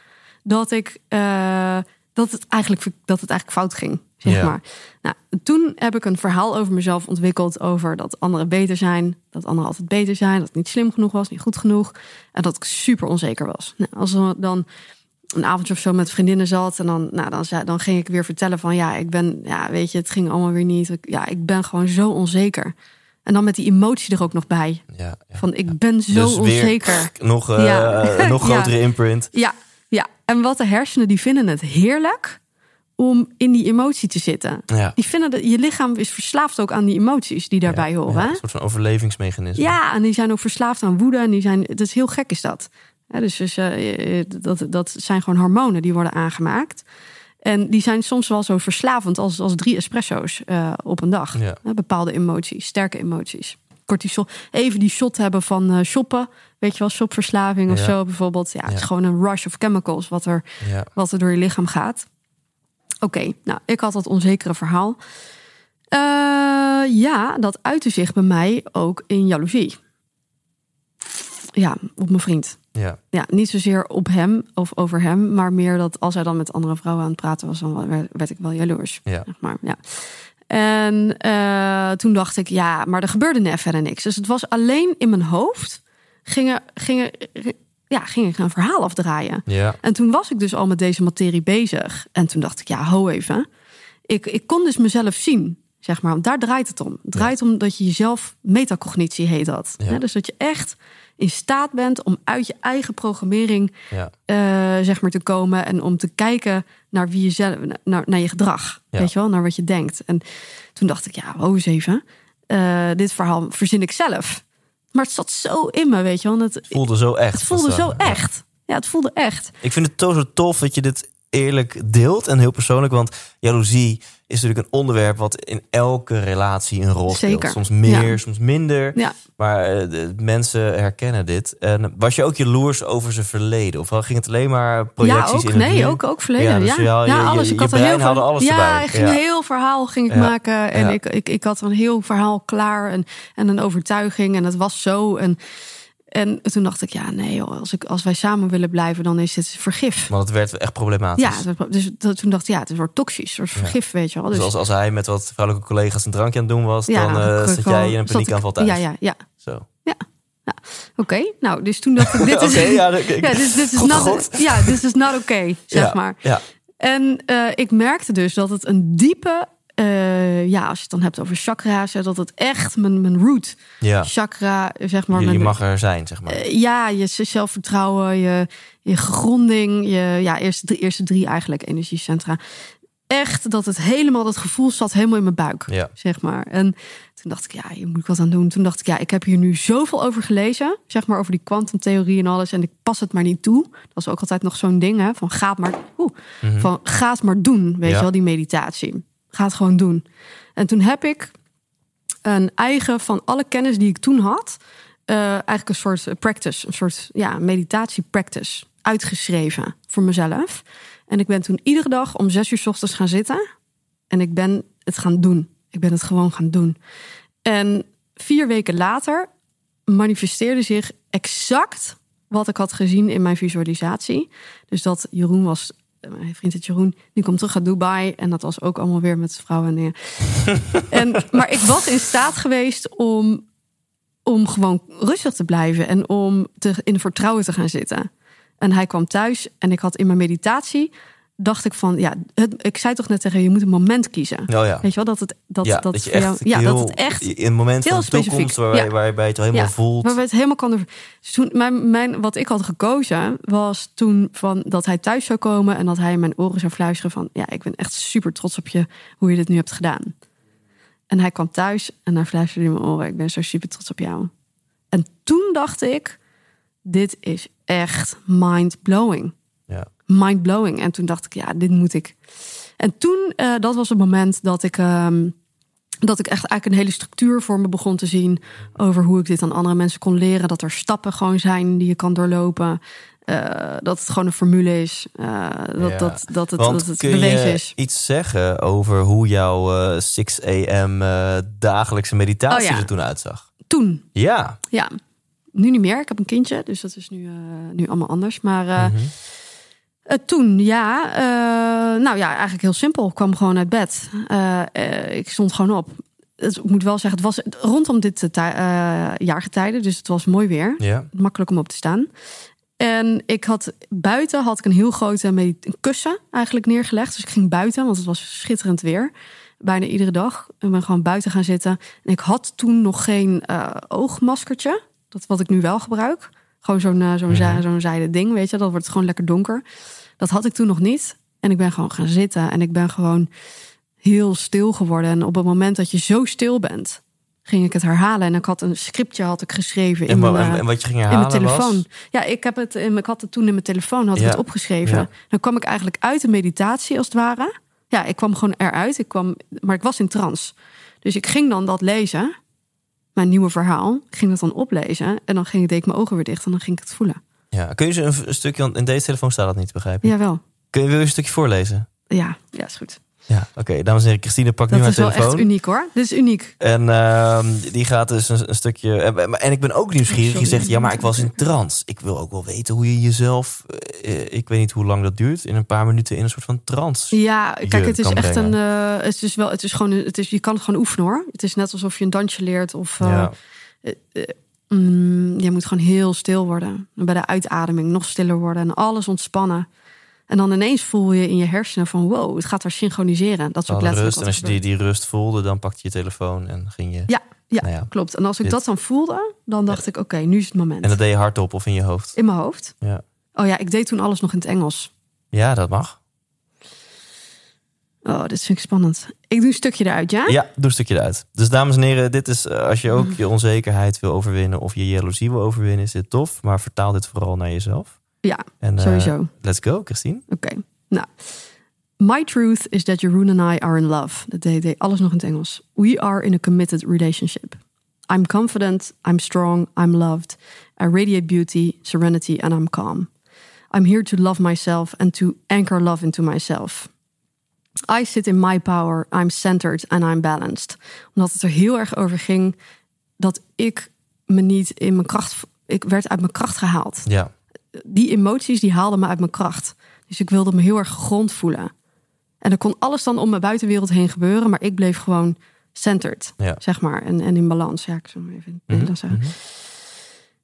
A: dat ik eh, dat het eigenlijk dat het eigenlijk fout ging. Zeg maar. Nou, toen heb ik een verhaal over mezelf ontwikkeld over dat anderen beter zijn, dat anderen altijd beter zijn, dat ik niet slim genoeg was, niet goed genoeg en dat ik super onzeker was. Nou, als er dan een avondje of zo met vriendinnen zat en dan, nou, dan, zei, dan ging ik weer vertellen van ja, ik ben, ja, weet je, het ging allemaal weer niet. Ja, ik ben gewoon zo onzeker. En dan met die emotie er ook nog bij.
C: Ja, ja.
A: Van ik ben zo
C: Dus weer
A: onzeker. *laughs*
C: Nog, eh,
A: Ja. *laughs*
C: nog grotere imprint.
A: Ja, ja. En wat de hersenen, die vinden het heerlijk om in die emotie te zitten.
C: Ja.
A: Die vinden dat je lichaam is verslaafd ook aan die emoties die daarbij
C: Ja,
A: horen.
C: ja, een soort van overlevingsmechanisme.
A: Ja, en die zijn ook verslaafd aan woede. En die zijn, het is heel gek is dat. Ja, dus dus eh, dat, dat zijn gewoon hormonen die worden aangemaakt. En die zijn soms wel zo verslavend als, als drie espresso's eh, op een dag.
C: Ja.
A: Bepaalde emoties, sterke emoties. Cortisol. Even die shot hebben van eh, shoppen. Weet je wel, shopverslaving of
C: Ja.
A: zo bijvoorbeeld. Ja, het is gewoon een rush of chemicals wat er, wat er door je lichaam gaat. Oké, nou, ik had dat onzekere verhaal. Eh, ja, dat uitte zich bij mij ook in jaloezie. Ja, op mijn vriend.
C: Ja.
A: Ja, niet zozeer op hem of over hem, maar meer dat als hij dan met andere vrouwen aan het praten was, dan werd, werd ik wel jaloers.
C: Ja.
A: Zeg maar, ja. En eh, toen dacht ik, ja, maar er gebeurde net verder niks. Dus het was alleen in mijn hoofd gingen, gingen, ja, ging ik een verhaal afdraaien.
C: Ja.
A: En toen was ik dus al met deze materie bezig. En toen dacht ik, ja, ho even. Ik, ik kon dus mezelf zien, zeg maar. Want daar draait het om. Het draait om dat je jezelf, metacognitie heet dat.
C: Ja.
A: Dus dat je echt in staat bent om uit je eigen programmering
C: Ja.
A: eh, zeg maar te komen en om te kijken naar wie je zelf, naar, naar je gedrag,
C: Ja.
A: weet je wel, naar wat je denkt. En toen dacht ik, ja, ho eens even, Eh, dit verhaal verzin ik zelf. Maar het zat zo in me, weet je wel. en Het,
C: Voelde zo echt.
A: het voelde zo echt. Ja, het voelde echt.
C: Ik vind het zo tof dat je dit eerlijk deelt en heel persoonlijk. Want jaloezie is natuurlijk een onderwerp wat in elke relatie een rol speelt.
A: Zeker.
C: Soms meer,
A: Ja.
C: soms minder.
A: Ja.
C: Maar eh, de, mensen herkennen dit. En was je ook jaloers over zijn verleden? Of ging het alleen maar projecties
A: ja, ook.
C: in het
A: Nee,
C: nu?
A: ook, ook verleden.
C: Ja,
A: Ja,
C: dus
A: ja,
C: je-
A: alles.
C: je-
A: Ik had een heel verhaal-
C: alles
A: ja, ik ging een heel verhaal ging ik maken. En ik, ik, ik had een heel verhaal klaar en, en een overtuiging. En het was zo. En, en toen dacht ik, ja, nee, joh, als, ik, als wij samen willen blijven, dan is dit vergif.
C: Want het werd echt problematisch.
A: Ja, dus dat, toen dacht ik, ja, het wordt toxisch, het wordt vergif, weet je wel.
C: Dus
A: Dus,
C: als, als hij met wat vrouwelijke collega's een drankje aan het doen was,
A: ja,
C: dan
A: ik
C: zat jij in een paniekaanval thuis.
A: Ja, ja, ja.
C: Zo.
A: Oké, nou, dus toen dacht ik, dit *laughs* is,
C: Oké, ja, ik-
A: ja, dit, dit is
C: goed
A: not, ja, dit is not oké, zeg
C: ja,
A: maar.
C: Ja,
A: En eh, ik merkte dus dat het een diepe, eh, ja, als je het dan hebt over chakra's, dat het echt mijn, mijn root
C: ja.
A: chakra, zeg maar.
C: Je, je mag er zijn, zeg maar.
A: eh, ja, je zelfvertrouwen, je, je gronding, je ja, eerste, drie, eerste drie eigenlijk energiecentra. Echt dat het helemaal, dat gevoel zat helemaal in mijn buik,
C: Ja.
A: zeg maar. En toen dacht ik, ja, hier moet ik wat aan doen. Toen dacht ik, ja, ik heb hier nu zoveel over gelezen, zeg maar, over die kwantumtheorie en alles. En ik pas het maar niet toe. Dat is ook altijd nog zo'n ding, hè, van ga het maar, oeh, van ga het maar doen, weet
C: Mhm. Ja.
A: je wel, die meditatie. Ga het gewoon doen. En toen heb ik een eigen van alle kennis die ik toen had, eh, eigenlijk een soort practice, een soort ja, meditatie practice uitgeschreven voor mezelf. En ik ben toen iedere dag om zes uur 's ochtends gaan zitten en ik ben het gaan doen. Ik ben het gewoon gaan doen. En vier weken later manifesteerde zich exact wat ik had gezien in mijn visualisatie. Dus dat Jeroen was, mijn vriend het Jeroen, die komt terug uit Dubai. En dat was ook allemaal weer met vrouwen en dingen. *laughs* en, maar ik was in staat geweest om, om gewoon rustig te blijven en om te, in vertrouwen te gaan zitten. En hij kwam thuis en ik had in mijn meditatie, dacht ik van, ja, het, ik zei toch net tegen je, je moet een moment kiezen.
C: Oh ja.
A: Weet je wel, dat het, dat,
C: ja,
A: dat,
C: dat je
A: jou-
C: echt,
A: ja,
C: heel,
A: dat het echt
C: in een moment
A: heel
C: van de toekomst
A: specifiek.
C: waar,
A: Ja.
C: waarbij je het helemaal
A: Ja,
C: voelt.
A: Waar we het helemaal kan. Dus toen, mijn, mijn, wat ik had gekozen was toen van dat hij thuis zou komen en dat hij in mijn oren zou fluisteren van ja, ik ben echt super trots op je hoe je dit nu hebt gedaan. En hij kwam thuis en hij fluisterde in mijn oren, ik ben zo super trots op jou. En toen dacht ik, dit is echt mind blowing
C: Ja.
A: mind blowing. En toen dacht ik, ja, dit moet ik. En toen, eh, dat was het moment dat ik, ehm, dat ik echt eigenlijk een hele structuur voor me begon te zien over hoe ik dit aan andere mensen kon leren. Dat er stappen gewoon zijn die je kan doorlopen. Eh, dat het gewoon een formule is. Eh, dat,
C: Ja.
A: dat, dat het,
C: Want
A: dat het
C: kun
A: bewezen
C: je
A: is.
C: iets zeggen over hoe jouw eh 6 a.m. dagelijkse meditatie
A: Oh ja.
C: er toen uitzag?
A: Toen,
C: Ja.
A: ja. Nu niet meer. Ik heb een kindje, dus dat is nu, nu allemaal anders. Maar
C: Mhm.
A: Eh, toen, ja. eh, nou ja, eigenlijk heel simpel. Ik kwam gewoon uit bed. Eh, ik stond gewoon op. Het, ik moet wel zeggen, het was rondom dit uh, tij- eh, jaargetijde. Dus het was mooi weer.
C: Ja.
A: Makkelijk om op te staan. En ik had buiten had ik een heel grote een kussen eigenlijk neergelegd. Dus ik ging buiten, want het was schitterend weer. Bijna iedere dag. Ik ben gewoon buiten gaan zitten. En ik had toen nog geen oogmaskertje. Dat wat ik nu wel gebruik. Gewoon zo'n eh, zo'n zij- zo'n zijde ding, weet je. Dat wordt gewoon lekker donker. Dat had ik toen nog niet. En ik ben gewoon gaan zitten en ik ben gewoon heel stil geworden. En op het moment dat je zo stil bent, ging ik het herhalen. En ik had een scriptje had ik geschreven in, mijn, eh,
C: en wat je ging
A: in
C: herhalen
A: mijn telefoon.
C: was...
A: Ja, ik, heb het, in ik had het toen in mijn telefoon had ik
C: Ja.
A: het opgeschreven.
C: Ja.
A: Dan kwam ik eigenlijk uit de meditatie als het ware. Ja, ik kwam gewoon eruit. Ik kwam, maar ik was in trance. Dus ik ging dan dat lezen, mijn nieuwe verhaal. Ging dat dan oplezen. En dan ging, deed ik mijn ogen weer dicht en dan ging ik het voelen.
C: Ja, kun je ze een, een stukje, want in deze telefoon staat dat niet, begrijp ik.
A: Jawel.
C: Kun je, wil je een stukje voorlezen?
A: Ja, ja, is goed.
C: Ja, oké. Dames en heren, Christine pakt nu
A: Dat
C: haar
A: is wel
C: telefoon.
A: echt uniek hoor. Dit is uniek.
C: En ehm, die gaat dus een, een stukje. En, ik ben ook nieuwsgierig. Je zegt ja, maar ik was in trance. Ik wil ook wel weten hoe je jezelf. eh, ik weet niet hoe lang dat duurt. In een paar minuten in een soort van trance.
A: Ja, kijk, het is echt
C: brengen.
A: een. eh, het is wel. Het is gewoon. Het is. Je kan het gewoon oefenen hoor. Het is net alsof je een dansje leert of. eh,
C: ja.
A: Mm, je moet gewoon heel stil worden. En bij de uitademing nog stiller worden en alles ontspannen. En dan ineens voel je in je hersenen van wow, het gaat daar synchroniseren. Dat letterlijk
C: rust. En als je die, die rust voelde, dan pakte je je telefoon en ging je.
A: Ja, ja,
C: Nou ja.
A: klopt. En als ik
C: Dit.
A: dat dan voelde, dan dacht ik oké, nu is het moment.
C: En dat deed je hardop of in je hoofd.
A: In mijn hoofd.
C: Ja,
A: Oh ja, ik deed toen alles nog in het Engels.
C: ja dat mag.
A: Oh, dit vind ik spannend. Ik doe een stukje eruit, ja?
C: Ja, doe een stukje eruit. Dus dames en heren, dit is eh, als je ook je onzekerheid wil overwinnen of je jaloezie wil overwinnen, is dit tof. Maar vertaal dit vooral naar jezelf.
A: Ja,
C: En, eh,
A: sowieso.
C: let's go, Christine.
A: Oké. Nou. My truth is that Jeroen and I are in love. Dat deed, deed alles nog in het Engels. We are in a committed relationship. I'm confident, I'm strong, I'm loved. I radiate beauty, serenity, and I'm calm. I'm here to love myself and to anchor love into myself. I sit in my power, I'm centered and I'm balanced. Omdat het er heel erg over ging dat ik me niet in mijn kracht... Ik werd uit mijn kracht gehaald
C: Ja,
A: die emoties die haalden me uit mijn kracht. Dus ik wilde me heel erg gegrond voelen. En er kon alles dan om mijn buitenwereld heen gebeuren, maar ik bleef gewoon centered,
C: Ja.
A: zeg maar, en, en in balans. Ja, ik maar even in
C: Mhm,
A: zeggen.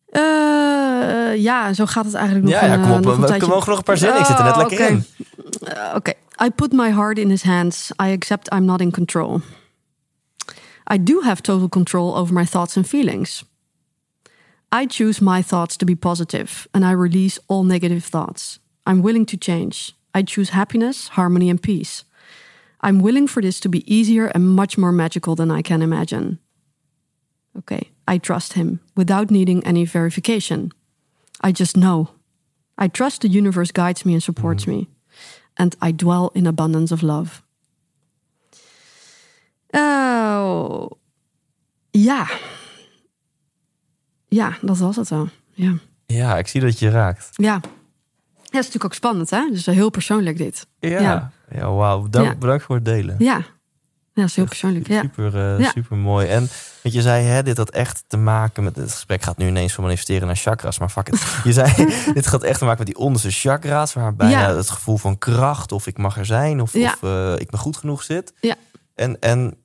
A: Eh, ja, zo gaat het eigenlijk nog
C: ja, ja kom
A: eh,
C: op.
A: nog een
C: We
A: tijdje.
C: mogen nog een paar zinnen. Ik zit er net
A: Oh,
C: lekker
A: oké.
C: in.
A: Uh, okay. I put my heart in his hands. I accept I'm not in control. I do have total control over my thoughts and feelings. I choose my thoughts to be positive and I release all negative thoughts. I'm willing to change. I choose happiness, harmony, and peace. I'm willing for this to be easier and much more magical than I can imagine. Okay, I trust him without needing any verification. I just know. I trust the universe guides me and supports mm-hmm. me. And I dwell in abundance of love. Oh, ja. Ja, dat was het wel. Ja.
C: Ja, ik zie dat je raakt.
A: Ja. Ja, dat is natuurlijk ook spannend, hè? Dus heel persoonlijk dit.
C: Ja,
A: Ja.
C: ja. wauw.
A: Ja.
C: Bedankt voor het delen.
A: Ja. Ja, dat is heel persoonlijk. Ja.
C: Super, eh,
A: Ja.
C: super mooi. En wat je zei, hè, dit had echt te maken met. Het gesprek gaat nu ineens van manifesteren naar chakras, maar fuck it. Je zei, *laughs* dit gaat echt te maken met die onderste chakra's, waar bijna
A: Ja.
C: het gevoel van kracht, of ik mag er zijn, of, of eh, ik me goed genoeg zit.
A: Ja.
C: En, en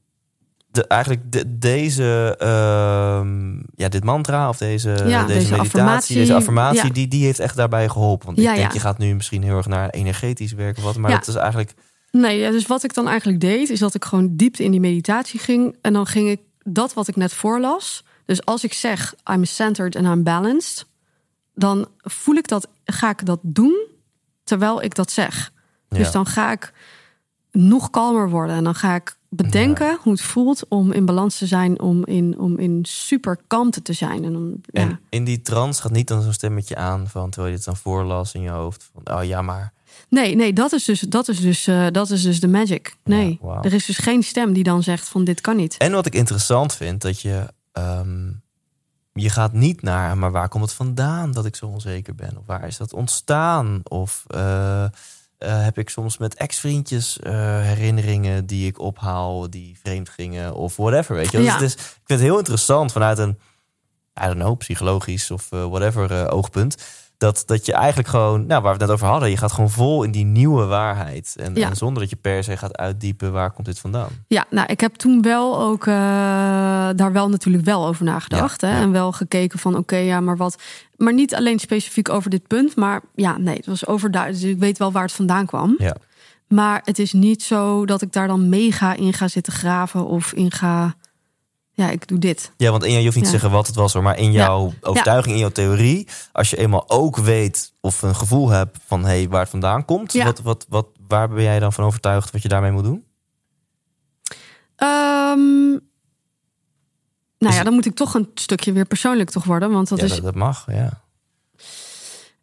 C: de, eigenlijk de, deze, ehm, ja, dit mantra of deze, deze,
A: Ja, deze
C: meditatie,
A: affirmatie,
C: deze affirmatie,
A: ja.
C: die, die heeft echt daarbij geholpen. Want
A: Ja,
C: ik denk, je gaat nu misschien heel erg naar energetisch werken, of wat, maar dat is eigenlijk.
A: Nee, dus wat ik dan eigenlijk deed, is dat ik gewoon diepte in die meditatie ging. En dan ging ik dat wat ik net voorlas. Dus als ik zeg, I'm centered and I'm balanced. Dan voel ik dat, ga ik dat doen terwijl ik dat zeg. Dus dan ga ik nog kalmer worden. En dan ga ik bedenken hoe het voelt om in balans te zijn. Om in, om in super kalmte te zijn. En om, ja.
C: En in die trance gaat niet dan zo'n stemmetje aan van terwijl je het dan voorlas in je hoofd. Van, oh ja, maar.
A: Nee, nee, dat is dus, dat is dus, eh, dat is dus de magic. Nee,
C: Ja,
A: er is dus geen stem die dan zegt van dit kan niet.
C: En wat ik interessant vind, dat je. ehm, je gaat niet naar, maar waar komt het vandaan dat ik zo onzeker ben? Of waar is dat ontstaan? Of eh, eh, heb ik soms met ex-vriendjes eh, herinneringen die ik ophaal, die vreemd gingen of whatever, weet je? Dus
A: Ja.
C: het is, ik vind het heel interessant vanuit een, I don't know, psychologisch of eh, whatever oogpunt. Dat, dat je eigenlijk gewoon, nou, waar we het net over hadden, je gaat gewoon vol in die nieuwe waarheid. En,
A: Ja.
C: en zonder dat je per se gaat uitdiepen, waar komt dit vandaan?
A: Ja, nou, ik heb toen wel ook eh, daar wel natuurlijk wel over nagedacht.
C: Ja,
A: hè?
C: ja.
A: En wel gekeken van oké, ja, maar wat. Maar niet alleen specifiek over dit punt, maar ja, nee, het was overduidelijk. Dus ik weet wel waar het vandaan kwam.
C: Ja.
A: Maar het is niet zo dat ik daar dan mega in ga zitten graven of in ga. Ja, ik doe dit.
C: Ja, want in, je hoeft niet te zeggen wat het was, hoor, maar in jouw overtuiging, in jouw theorie, als je eenmaal ook weet of een gevoel hebt van hé, waar het vandaan komt,
A: Ja.
C: wat, wat, wat, waar ben jij dan van overtuigd wat je daarmee moet doen?
A: Ehm, nou ja, dan moet ik toch een stukje weer persoonlijk toch worden. Want dat
C: ja,
A: is.
C: dat, dat mag, ja.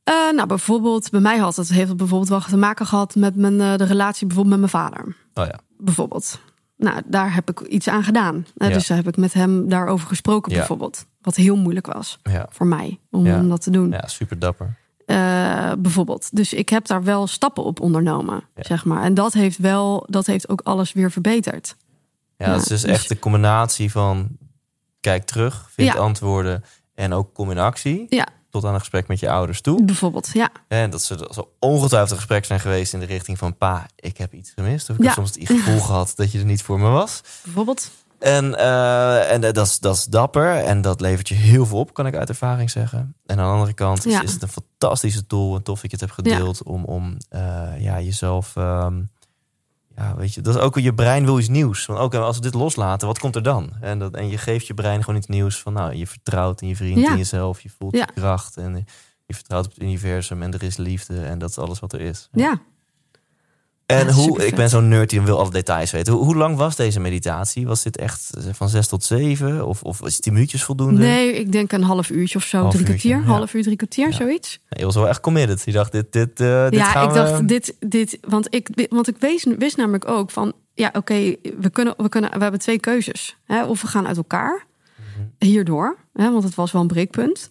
A: eh, nou, bijvoorbeeld, bij mij had het, heeft het bijvoorbeeld wel te maken gehad met mijn, eh, de relatie bijvoorbeeld met mijn vader.
C: Oh ja,
A: Bijvoorbeeld. Nou, daar heb ik iets aan gedaan. Eh,
C: Ja.
A: Dus daar heb ik met hem daarover gesproken,
C: Ja.
A: bijvoorbeeld. Wat heel moeilijk was
C: ja,
A: voor mij om, dat te doen.
C: ja super dapper.
A: Eh, bijvoorbeeld. Dus ik heb daar wel stappen op ondernomen, zeg maar. En dat heeft wel, dat heeft ook alles weer verbeterd.
C: Ja, het is dus
A: dus-
C: echt de combinatie van kijk terug, vind antwoorden en ook kom in actie.
A: Ja.
C: Tot aan een gesprek met je ouders toe.
A: Bijvoorbeeld, ja.
C: En dat ze zo ongetwijfeld een gesprek zijn geweest in de richting van pa, ik heb iets gemist. Of ik
A: Ja.
C: heb soms het gevoel *laughs* gehad dat je er niet voor me was.
A: Bijvoorbeeld.
C: En, eh, en eh, dat, is, dat is dapper en dat levert je heel veel op, kan ik uit ervaring zeggen. En aan de andere kant is,
A: Ja.
C: is het een fantastische tool en tof dat je het hebt gedeeld om, om eh, ja, jezelf... ehm, ja, weet je, dat is ook je brein wil iets nieuws. Want ook als we dit loslaten, wat komt er dan? En, dat, en je geeft je brein gewoon iets nieuws van, nou, je vertrouwt in je vriend,
A: Ja.
C: in jezelf, je voelt
A: Ja.
C: je kracht en je vertrouwt op het universum en er is liefde en dat is alles wat er is.
A: Ja.
C: En
A: Ja,
C: hoe, ik ben zo'n nerd die wil alle details weten. Hoe, hoe lang was deze meditatie? Was dit echt van zes tot zeven? Of, of was het tien minuutjes voldoende?
A: Nee, ik denk een half uurtje of zo.
C: Half
A: drie
C: uurtje,
A: kwartier.
C: ja.
A: Half uur, drie kwartier,
C: Ja.
A: zoiets.
C: Nee, je was wel echt committed. Je dacht, dit, dit, eh, dit
A: ja,
C: gaan
A: ik
C: we...
A: dacht, dit, dit, want ik, want ik wist, wist namelijk ook van, ja, oké, we kunnen, we kunnen, we hebben twee keuzes. Hè? Of we gaan uit elkaar,
C: Mhm.
A: hierdoor, hè? want het was wel een breekpunt.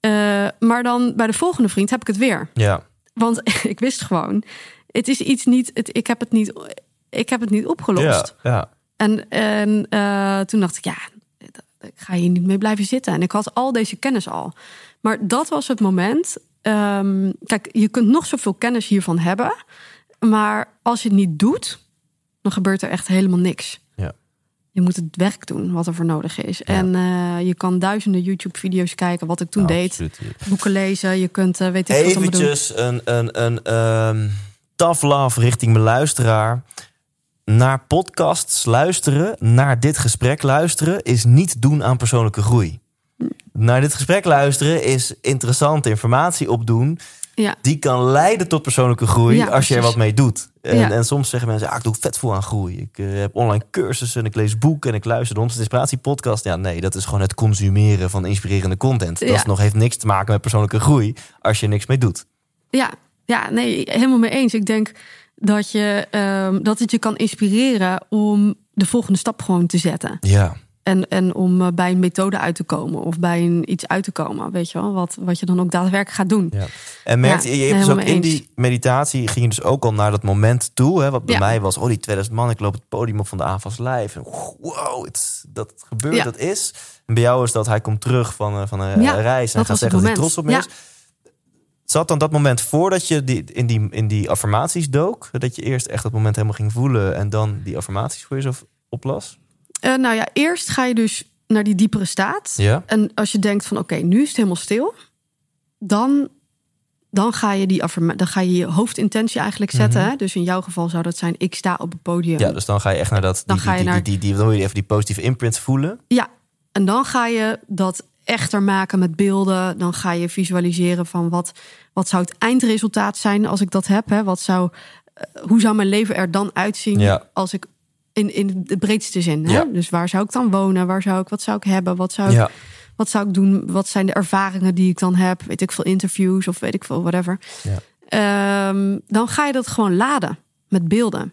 A: Eh, maar dan bij de volgende vriend heb ik het weer.
C: Ja,
A: Want *laughs* ik wist gewoon, het is iets niet, het, ik heb het niet, ik heb het niet opgelost.
C: ja, ja.
A: En, en eh, toen dacht ik, ja, ik ga hier niet mee blijven zitten. En ik had al deze kennis al. Maar dat was het moment. ehm, kijk, je kunt nog zoveel kennis hiervan hebben. Maar als je het niet doet, dan gebeurt er echt helemaal niks.
C: Ja.
A: Je moet het werk doen wat er voor nodig is. En eh, je kan duizenden YouTube-video's kijken, wat ik toen deed.
C: Absoluut.
A: Boeken lezen, je kunt, eh, weet ik wat allemaal doen.
C: Eventjes een, een, een ehm tough love richting mijn luisteraar. Naar podcasts luisteren, naar dit gesprek luisteren... is niet doen aan persoonlijke groei. Naar dit gesprek luisteren is interessante informatie opdoen...
A: Ja,
C: die kan leiden tot persoonlijke groei
A: Ja,
C: als je er wat mee doet. En,
A: Ja.
C: en soms zeggen mensen, ah, ik doe vet veel aan groei. Ik eh, heb online cursussen en ik lees boeken en ik luister de 100 Inspiratie podcast. Ja, nee, dat is gewoon het consumeren van inspirerende content. Dat nog, heeft niks te maken met persoonlijke groei als je er niks mee doet.
A: Ja, ja, nee, helemaal mee eens. Ik denk dat, je, ehm, dat het je kan inspireren om de volgende stap gewoon te zetten.
C: Ja,
A: En, en om eh, bij een methode uit te komen of bij een, iets uit te komen. Weet je wel, wat, wat je dan ook daadwerkelijk gaat doen.
C: ja. En merkte
A: Ja,
C: je, je dus ook in
A: eens.
C: die meditatie ging je dus ook al naar dat moment toe. Hè, wat bij
A: Ja.
C: mij was, oh die 2000 man, ik loop het podium op van de AFAS live. En wow, het, dat gebeurt, dat is. En bij jou is dat hij komt terug van, eh, van een
A: Ja,
C: reis en gaat zeggen dat hij trots op me is. Zat dan dat moment voordat je die, in, die, in die affirmaties dook? Dat je eerst echt dat moment helemaal ging voelen en dan die affirmaties voor jezelf oplas?
A: Eh, nou ja, eerst ga je dus naar die diepere staat.
C: Ja.
A: En als je denkt van oké, nu is het helemaal stil. Dan, dan, ga je die dan ga je je hoofdintentie eigenlijk zetten.
C: Mhm.
A: hè? Dus in jouw geval zou dat zijn, ik sta op het podium.
C: Ja, dus dan ga je echt naar dat.
A: Dan
C: die,
A: ga je
C: die,
A: naar-
C: die, die, die, dan wil je even die positieve imprint voelen.
A: Ja, en dan ga je dat echter maken met beelden. Dan ga je visualiseren van wat, wat zou het eindresultaat zijn als ik dat heb. Hè? Wat zou, eh, hoe zou mijn leven er dan uitzien
C: Ja.
A: als ik in, in de breedste zin. Hè?
C: Ja.
A: Dus waar zou ik dan wonen? Waar zou ik, wat zou ik hebben? Wat zou, ik,
C: Ja.
A: wat zou ik doen? Wat zijn de ervaringen die ik dan heb? Weet ik veel interviews of weet ik veel, whatever.
C: Ja.
A: Ehm, dan ga je dat gewoon laden met beelden.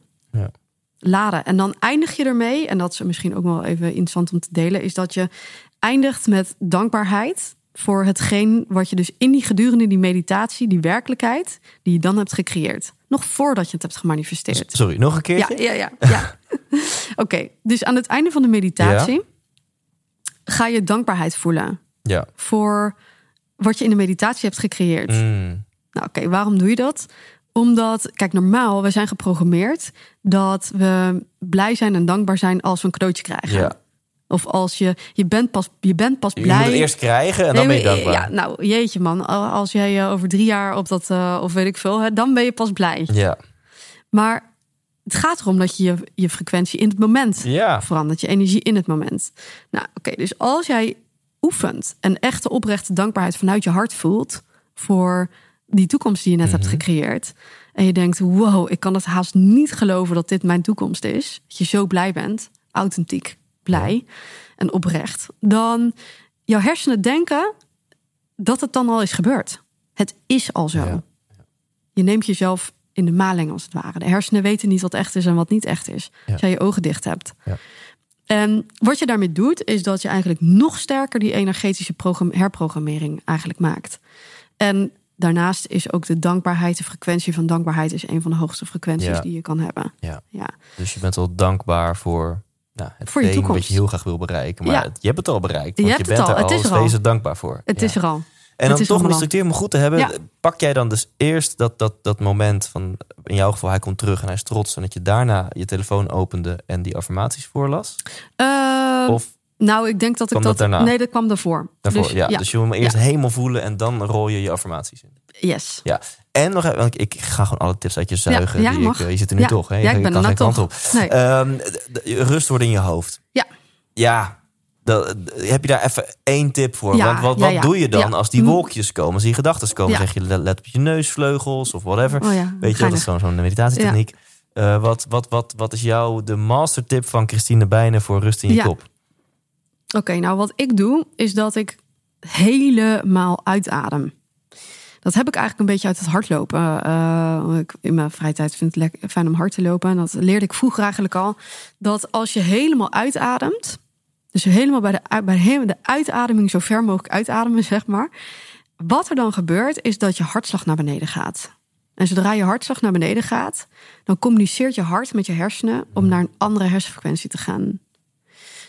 A: Laden. En dan eindig je ermee, en dat is misschien ook wel even interessant om te delen, is dat je eindigt met dankbaarheid voor hetgeen wat je dus in die gedurende die meditatie, die werkelijkheid, die je dan hebt gecreëerd. Nog voordat je het hebt gemanifesteerd.
C: Sorry, nog een
A: Ja,
C: keertje?
A: ja, ja. ja. *laughs* Oké, dus aan het einde van de meditatie ga je dankbaarheid voelen
C: Ja.
A: voor wat je in de meditatie hebt gecreëerd.
C: Mm.
A: Nou, oké, waarom doe je dat? Omdat, kijk, normaal, we zijn geprogrammeerd dat we blij zijn en dankbaar zijn als we een cadeautje krijgen.
C: Ja.
A: Of als je, je bent pas, je bent pas
C: Je
A: blij.
C: moet het eerst krijgen en dan ben je dankbaar.
A: Ja, nou, jeetje man, als jij eh, over drie jaar op dat, eh, of weet ik veel, hè, dan ben je pas blij.
C: Ja.
A: Maar het gaat erom dat je je, je frequentie in het moment
C: Ja.
A: verandert. Je energie in het moment. Nou, oké, dus als jij oefent en echte oprechte dankbaarheid vanuit je hart voelt voor die toekomst die je net
C: Mhm.
A: hebt gecreëerd. En je denkt, wow, ik kan het haast niet geloven dat dit mijn toekomst is. Dat je zo blij bent, authentiek blij en oprecht. Dan jouw hersenen denken dat het dan al is gebeurd. Het is al zo.
C: Ja.
A: Je neemt jezelf in de maling als het ware. De hersenen weten niet wat echt is en wat niet echt is.
C: Ja.
A: Als jij je ogen dicht hebt.
C: Ja.
A: En wat je daarmee doet, is dat je eigenlijk nog sterker die energetische program- herprogrammering eigenlijk maakt. En daarnaast is ook de dankbaarheid, de frequentie van dankbaarheid, is een van de hoogste frequenties
C: Ja.
A: die je kan hebben.
C: Ja.
A: Ja.
C: Dus je bent wel dankbaar voor nou, het
A: Voor je
C: thema wat
A: toekomst.
C: je heel graag wil bereiken. Maar
A: Ja.
C: het- je hebt het al bereikt.
A: Je
C: Want je,
A: het
C: bent
A: al.
C: er
A: Het
C: al
A: is al.
C: steeds dankbaar voor.
A: Het is er al.
C: En dan toch om
A: allemaal.
C: structuur goed te hebben,
A: Ja.
C: pak jij dan dus eerst dat, dat, dat moment van, in jouw geval, hij komt terug en hij is trots. En dat je daarna je telefoon opende en die affirmaties voorlas?
A: Eh,
C: Of
A: nou, ik denk dat ik dat.
C: dat daarna?
A: Nee, dat kwam daarvoor.
C: daarvoor?
A: Dus,
C: ja. dus je hem eerst helemaal voelen en dan rol je je affirmaties in.
A: yes.
C: Ja. En nog even, want ik, ik ga gewoon alle tips uit je zuigen.
A: ja,
C: die ik,
A: mag.
C: eh, je zit er nu
A: Ja.
C: toch, hè? Je
A: Ja, ik ben er nou toch.
C: kant op.
A: Nee.
C: Ehm, rust wordt in je hoofd.
A: Ja.
C: Ja. Dat, heb je daar even één tip voor?
A: Ja,
C: Want wat,
A: ja,
C: wat
A: ja.
C: doe je dan
A: Ja.
C: als die wolkjes komen, als die gedachten komen?
A: Ja.
C: Zeg je let op je neusvleugels of whatever?
A: Oh ja,
C: Weet je, dat is zo'n meditatietechniek. Eh, wat, wat, wat, wat is jouw de mastertip van Christine Bijnen voor rust in je
A: Ja.
C: kop?
A: Oké, nou wat ik doe, is dat ik helemaal uitadem. Dat heb ik eigenlijk een beetje uit het hardlopen. Eh, ik in mijn vrije tijd vind het fijn om hard te lopen. En dat leerde ik vroeger eigenlijk al. Dat als je helemaal uitademt. Dus helemaal bij de, bij de uitademing zo ver mogelijk uitademen, zeg maar. Wat er dan gebeurt, is dat je hartslag naar beneden gaat. En zodra je hartslag naar beneden gaat, dan communiceert je hart met je hersenen om naar een andere hersenfrequentie te gaan.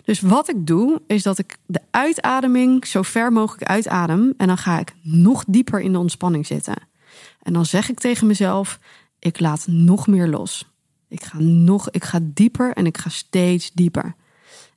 A: Dus wat ik doe, is dat ik de uitademing zo ver mogelijk uitadem. En dan ga ik nog dieper in de ontspanning zitten. En dan zeg ik tegen mezelf: ik laat nog meer los. Ik ga nog, ik ga dieper en ik ga steeds dieper.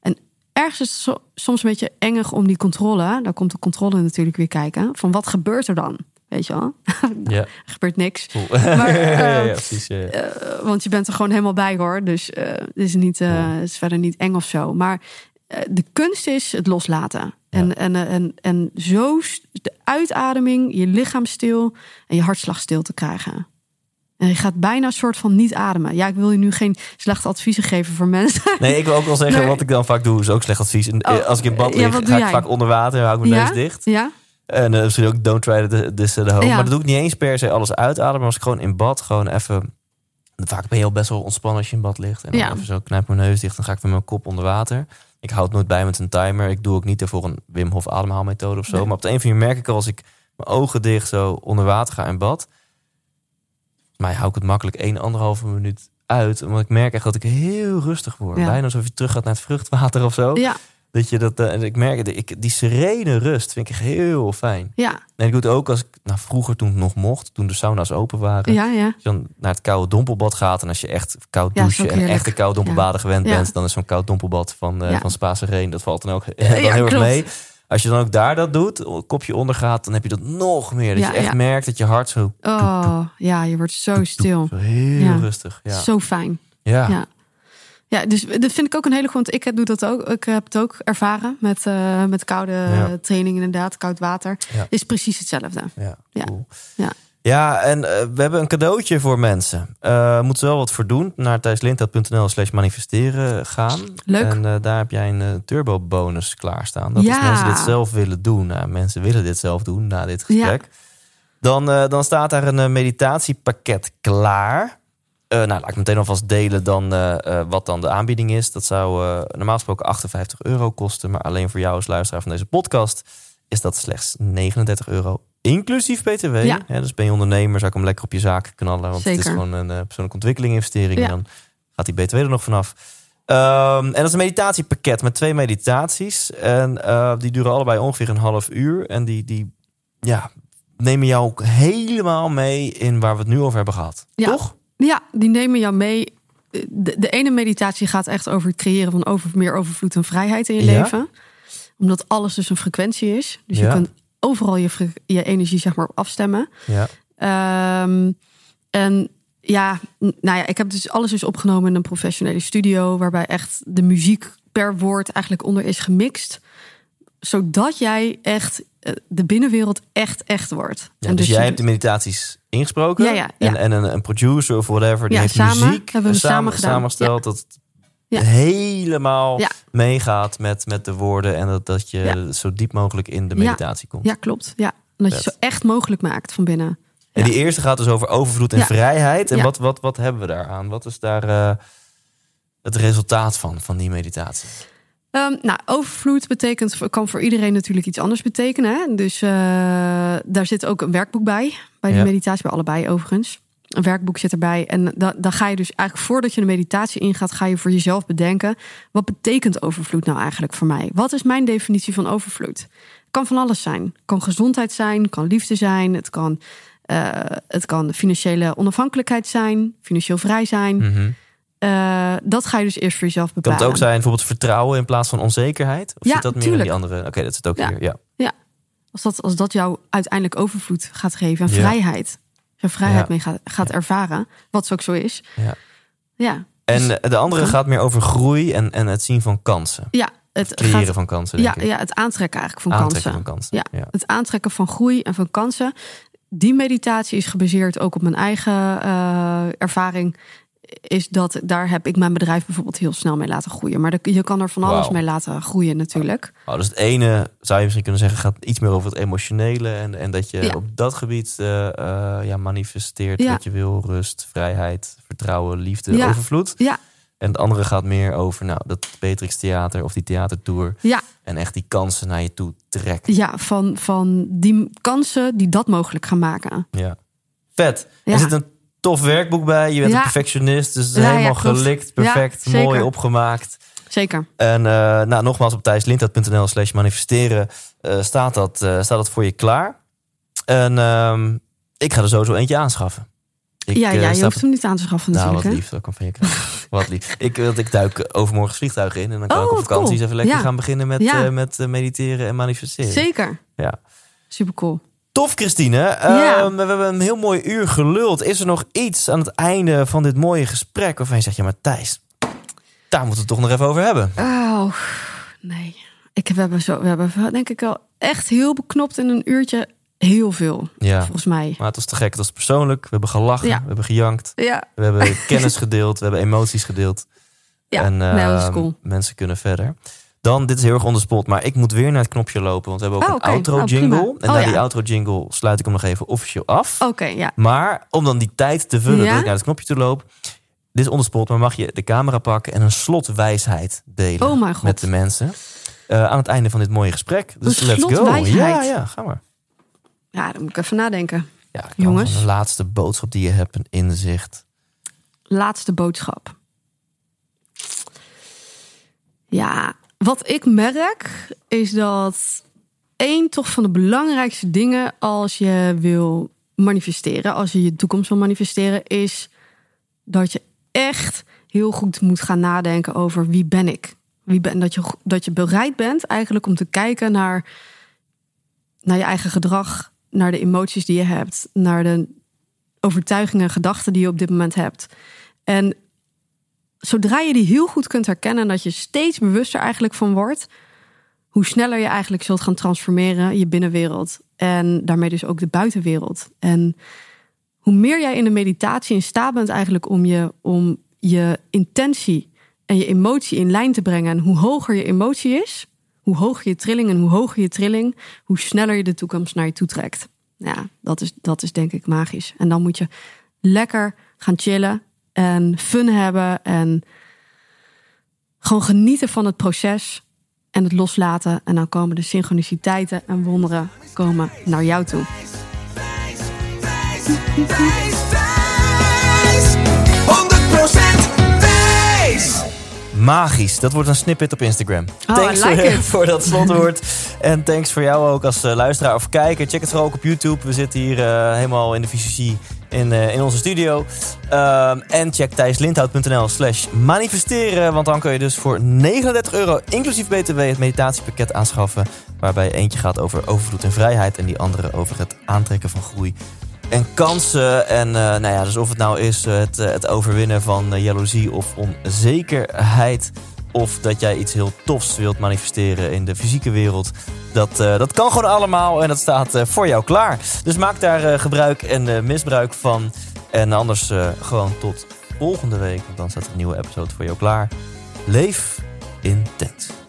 A: En ergens is het so- soms een beetje engig om die controle. Daar komt de controle natuurlijk weer kijken. Van wat gebeurt er dan? Weet je wel? *laughs*
C: Ja,
A: Er gebeurt niks.
C: cool.
A: Maar, *laughs*
C: ja, ja, precies. ja, ja.
A: Want je bent er gewoon helemaal bij hoor. Dus eh, het is, niet, eh, het is verder niet eng of zo. Maar eh, de kunst is het loslaten. En, en, en, en zo de uitademing, je lichaam stil en je hartslag stil te krijgen. En je gaat bijna een soort van niet ademen. Ja, ik wil je nu geen slechte adviezen geven voor mensen. *laughs*
C: Nee, ik wil ook wel zeggen,
A: Nee.
C: wat ik dan vaak doe, is ook slecht advies. En,
A: Oh,
C: als ik in bad
A: ja,
C: lig,
A: doe
C: ga ik vaak onder water, hou ik mijn
A: Ja?
C: neus dicht.
A: Ja?
C: En eh, misschien ook don't try this at home.
A: Ja.
C: Maar dat doe ik niet eens per se alles uitademen. Maar als ik gewoon in bad gewoon even... Vaak ben je al best wel ontspannen als je in bad ligt. En dan
A: Ja.
C: even zo knijp mijn neus dicht. Dan ga ik met mijn kop onder water. Ik houd het nooit bij met een timer. Ik doe ook niet ervoor een Wim Hof ademhaalmethode of zo.
A: Nee.
C: Maar op de een of andere merk ik al als ik mijn ogen dicht zo onder water ga in bad. Mij hou ik het makkelijk 1, anderhalve minuut uit. Omdat ik merk echt dat ik heel rustig word.
A: Ja.
C: Bijna alsof je terug gaat naar het vruchtwater of zo.
A: Ja,
C: Dat je dat, eh, en ik merk, dat ik, die serene rust vind ik echt heel fijn.
A: ja,
C: En ik doe het ook als ik, nou vroeger toen het nog mocht, toen de sauna's open waren.
A: ja, ja.
C: Als je dan naar het koude dompelbad gaat en als je echt koud douchen en
A: heerlijk.
C: echte koude dompelbaden gewend bent, dan is zo'n koud dompelbad van,
A: Ja.
C: van Spaanse Reen, dat valt dan ook *laughs* dan heel erg mee. Als je dan ook daar dat doet, kopje onder gaat, dan heb je dat nog meer. Dat
A: Ja,
C: je echt merkt dat je hart zo,
A: Oh, ja, je wordt zo stil.
C: zo heel rustig. Ja.
A: Zo fijn.
C: ja.
A: Ja. Dus dat vind ik ook een hele goede. Ik doe dat ook. Ik heb het ook ervaren met, eh, met koude
C: Ja.
A: training, inderdaad. Koud water.
C: Ja.
A: Is precies hetzelfde.
C: Ja,
A: Ja.
C: cool.
A: Ja.
C: Ja, en eh, we hebben een cadeautje voor mensen. Eh moeten ze wel wat voor doen. Naar thijslindhout.nl slash manifesteren gaan.
A: Leuk.
C: En daar heb jij een turbo bonus klaarstaan. Dat als mensen dit zelf willen doen. Nou, mensen willen dit zelf doen na dit gesprek. Dan, dan staat daar een meditatiepakket klaar. Eh, nou, laat ik meteen alvast delen dan eh, eh, wat dan de aanbieding is. Dat zou normaal gesproken 58 euro kosten. Maar alleen voor jou als luisteraar van deze podcast is dat slechts 39 euro. Inclusief BTW.
A: Ja.
C: Ja, dus ben je ondernemer, zou ik hem lekker op je zaak knallen. Want het is gewoon een persoonlijke ontwikkeling investering.
A: Ja.
C: En dan gaat die BTW er nog vanaf. Ehm, en dat is een meditatiepakket met twee meditaties. En die duren allebei ongeveer een half uur. En die, die ja, nemen jou ook helemaal mee in waar we het nu over hebben gehad.
A: Ja.
C: Toch?
A: Ja, die nemen jou mee. De, de ene meditatie gaat echt over het creëren van over, meer overvloed en vrijheid in je
C: Ja.
A: leven. Omdat alles dus een frequentie is. Dus
C: Ja.
A: je kunt overal je, je energie zeg maar op afstemmen.
C: Ja.
A: Ehm, en Ja, nou ja, ik heb dus alles dus opgenomen in een professionele studio, waarbij echt de muziek per woord eigenlijk onder is gemixt, zodat jij echt eh, de binnenwereld echt echt wordt.
C: Ja,
A: En
C: dus,
A: je-
C: jij hebt de meditaties ingesproken.
A: Ja, ja, ja.
C: En, en een, een producer of whatever, die heeft
A: samen
C: muziek
A: hebben we samen gedaan.
C: samengesteld. Dat het helemaal meegaat met, met de woorden. En dat, dat je zo diep mogelijk in de meditatie komt.
A: Ja, klopt. Ja, en dat je zo echt mogelijk maakt van binnen.
C: En die eerste gaat dus over overvloed en vrijheid. En wat, wat, wat hebben we daaraan? Wat is daar eh, het resultaat van, van die meditatie?
A: Ehm, nou, overvloed betekent, kan voor iedereen natuurlijk iets anders betekenen. Hè? Dus eh, daar zit ook een werkboek bij. Bij de
C: Ja.
A: meditatie, bij allebei overigens. Een werkboek zit erbij. En da- dan ga je dus eigenlijk voordat je de meditatie ingaat, ga je voor jezelf bedenken: wat betekent overvloed nou eigenlijk voor mij? Wat is mijn definitie van overvloed? Het kan van alles zijn. Het kan gezondheid zijn, het kan liefde zijn, het kan, eh, het kan financiële onafhankelijkheid zijn, financieel vrij zijn.
C: Mhm.
A: Eh, dat ga je dus eerst voor jezelf
C: Kan
A: bepalen.
C: het ook zijn bijvoorbeeld vertrouwen in plaats van onzekerheid? Of
A: Ja,
C: zit dat meer
A: tuurlijk.
C: in die andere? Oké, dat zit ook
A: Ja.
C: hier. Ja.
A: Als dat, als dat jou uiteindelijk overvloed gaat geven en
C: Ja.
A: vrijheid. Als je vrijheid
C: Ja.
A: mee gaat, gaat ervaren, wat ook zo is.
C: Ja.
A: Ja,
C: En eh, de andere
A: kan.
C: gaat meer over groei en, en het zien van kansen.
A: ja het
C: Creëren
A: gaat,
C: van kansen, denk
A: ja,
C: ik.
A: ja, het aantrekken eigenlijk van
C: Aantrekken
A: kansen.
C: van kansen.
A: Ja.
C: Ja.
A: Het aantrekken van groei en van kansen. Die meditatie is gebaseerd ook op mijn eigen eh, ervaring. Is dat daar heb ik mijn bedrijf bijvoorbeeld heel snel mee laten groeien. Maar je kan er van alles mee laten groeien natuurlijk.
C: Oh, dus het ene zou je misschien kunnen zeggen gaat iets meer over het emotionele en, en dat je
A: Ja.
C: op dat gebied eh, eh, ja, manifesteert
A: Ja.
C: wat je wil, rust, vrijheid, vertrouwen, liefde,
A: Ja.
C: overvloed.
A: Ja,
C: En het andere gaat meer over nou, dat Beatrix Theater of die theatertour
A: ja,
C: en echt die kansen naar je toe trekken.
A: ja van, van die kansen die dat mogelijk gaan maken.
C: Ja. Vet. Er zit een tof werkboek bij. Je bent
A: Ja.
C: een perfectionist, dus
A: Ja,
C: helemaal gelikt, perfect, mooi opgemaakt.
A: Zeker.
C: En eh, nou, nogmaals op thijslindhout.nl slash manifesteren eh, staat, dat, eh, staat dat voor je klaar. En ehm, ik ga er sowieso eentje aanschaffen. Ik,
A: ja, ja, je hoeft hem niet aan te schaffen
C: Nou,
A: natuurlijk.
C: wat lief, dat kan van je krijgen. *laughs* wat lief. Ik, ik duik overmorgen het vliegtuig in en dan kan
A: Oh,
C: ik op
A: wat
C: vakantie
A: cool.
C: even lekker
A: Ja.
C: gaan beginnen met,
A: Ja.
C: met mediteren en manifesteren.
A: Zeker.
C: Ja.
A: Super cool.
C: Tof, Christine.
A: Ja.
C: Ehm, we hebben een heel mooi uur geluld. Is er nog iets aan het einde van dit mooie gesprek waarvan je zegt, ja, maar Thijs, daar moeten we het toch nog even over hebben.
A: Oh, nee. Ik, we, hebben zo, we hebben denk ik wel echt heel beknopt in een uurtje heel veel,
C: Ja.
A: volgens mij.
C: Maar het was te gek. Het was persoonlijk. We hebben gelachen.
A: Ja.
C: We hebben gejankt.
A: Ja,
C: We hebben *laughs* kennis gedeeld. We hebben emoties gedeeld.
A: ja.
C: en
A: cool.
C: mensen kunnen verder. Dan, dit is heel erg on the spot, maar ik moet weer naar het knopje lopen. Want we hebben ook
A: Oh,
C: een outro
A: Oh,
C: jingle. En
A: Oh,
C: na
A: ja.
C: die outro jingle sluit ik hem nog even officieel af.
A: Oké, ja.
C: Maar om dan die tijd te vullen dat ik naar het knopje toe loop. Dit is on the spot, maar mag je de camera pakken en een slotwijsheid delen
A: Oh
C: met de mensen. eh, aan het einde van dit mooie gesprek. Dus
A: Een
C: let's go. Ja, ja, ga maar.
A: Ja, dan moet ik even nadenken.
C: Ja,
A: Jongens.
C: Een laatste boodschap die je hebt, een inzicht.
A: Laatste boodschap. Ja, wat ik merk is dat één toch van de belangrijkste dingen als je wil manifesteren, als je je toekomst wil manifesteren, is dat je echt heel goed moet gaan nadenken over wie ben ik. Wie ben, dat, je, dat je bereid bent eigenlijk om te kijken naar, naar je eigen gedrag, naar de emoties die je hebt, naar de overtuigingen en gedachten die je op dit moment hebt. En zodra je die heel goed kunt herkennen en dat je steeds bewuster eigenlijk van wordt, hoe sneller je eigenlijk zult gaan transformeren je binnenwereld en daarmee dus ook de buitenwereld. En hoe meer jij in de meditatie in staat bent eigenlijk om je, om je intentie en je emotie in lijn te brengen en hoe hoger je emotie is, hoe hoger je trilling en hoe hoger je trilling, hoe sneller je de toekomst naar je toe trekt. Ja, dat is, dat is denk ik magisch. En dan moet je lekker gaan chillen en fun hebben en gewoon genieten van het proces en het loslaten. En dan komen de synchroniciteiten en wonderen komen naar jou toe.
B: Wijs, wijs, 100% wijs.
C: Magisch. Dat wordt een snippet op Instagram.
A: Oh,
C: thanks
A: like
C: voor, voor dat slotwoord. *laughs* en thanks voor jou ook als eh, luisteraar of kijker. Check het vooral ook op YouTube. We zitten hier eh, helemaal in de visagie in, eh, in onze studio. Ehm, en check thijslindhout.nl slash manifesteren. Want dan kun je dus voor 39 euro inclusief btw het meditatiepakket aanschaffen. Waarbij eentje gaat over overvloed en vrijheid. En die andere over het aantrekken van groei en kansen. En nou ja, dus of het nou is het, het overwinnen van jaloezie of onzekerheid. Of dat jij iets heel tofs wilt manifesteren in de fysieke wereld. Dat, dat kan gewoon allemaal en dat staat voor jou klaar. Dus maak daar gebruik en misbruik van. En anders gewoon tot volgende week. Want dan staat een nieuwe episode voor jou klaar. Leef intens.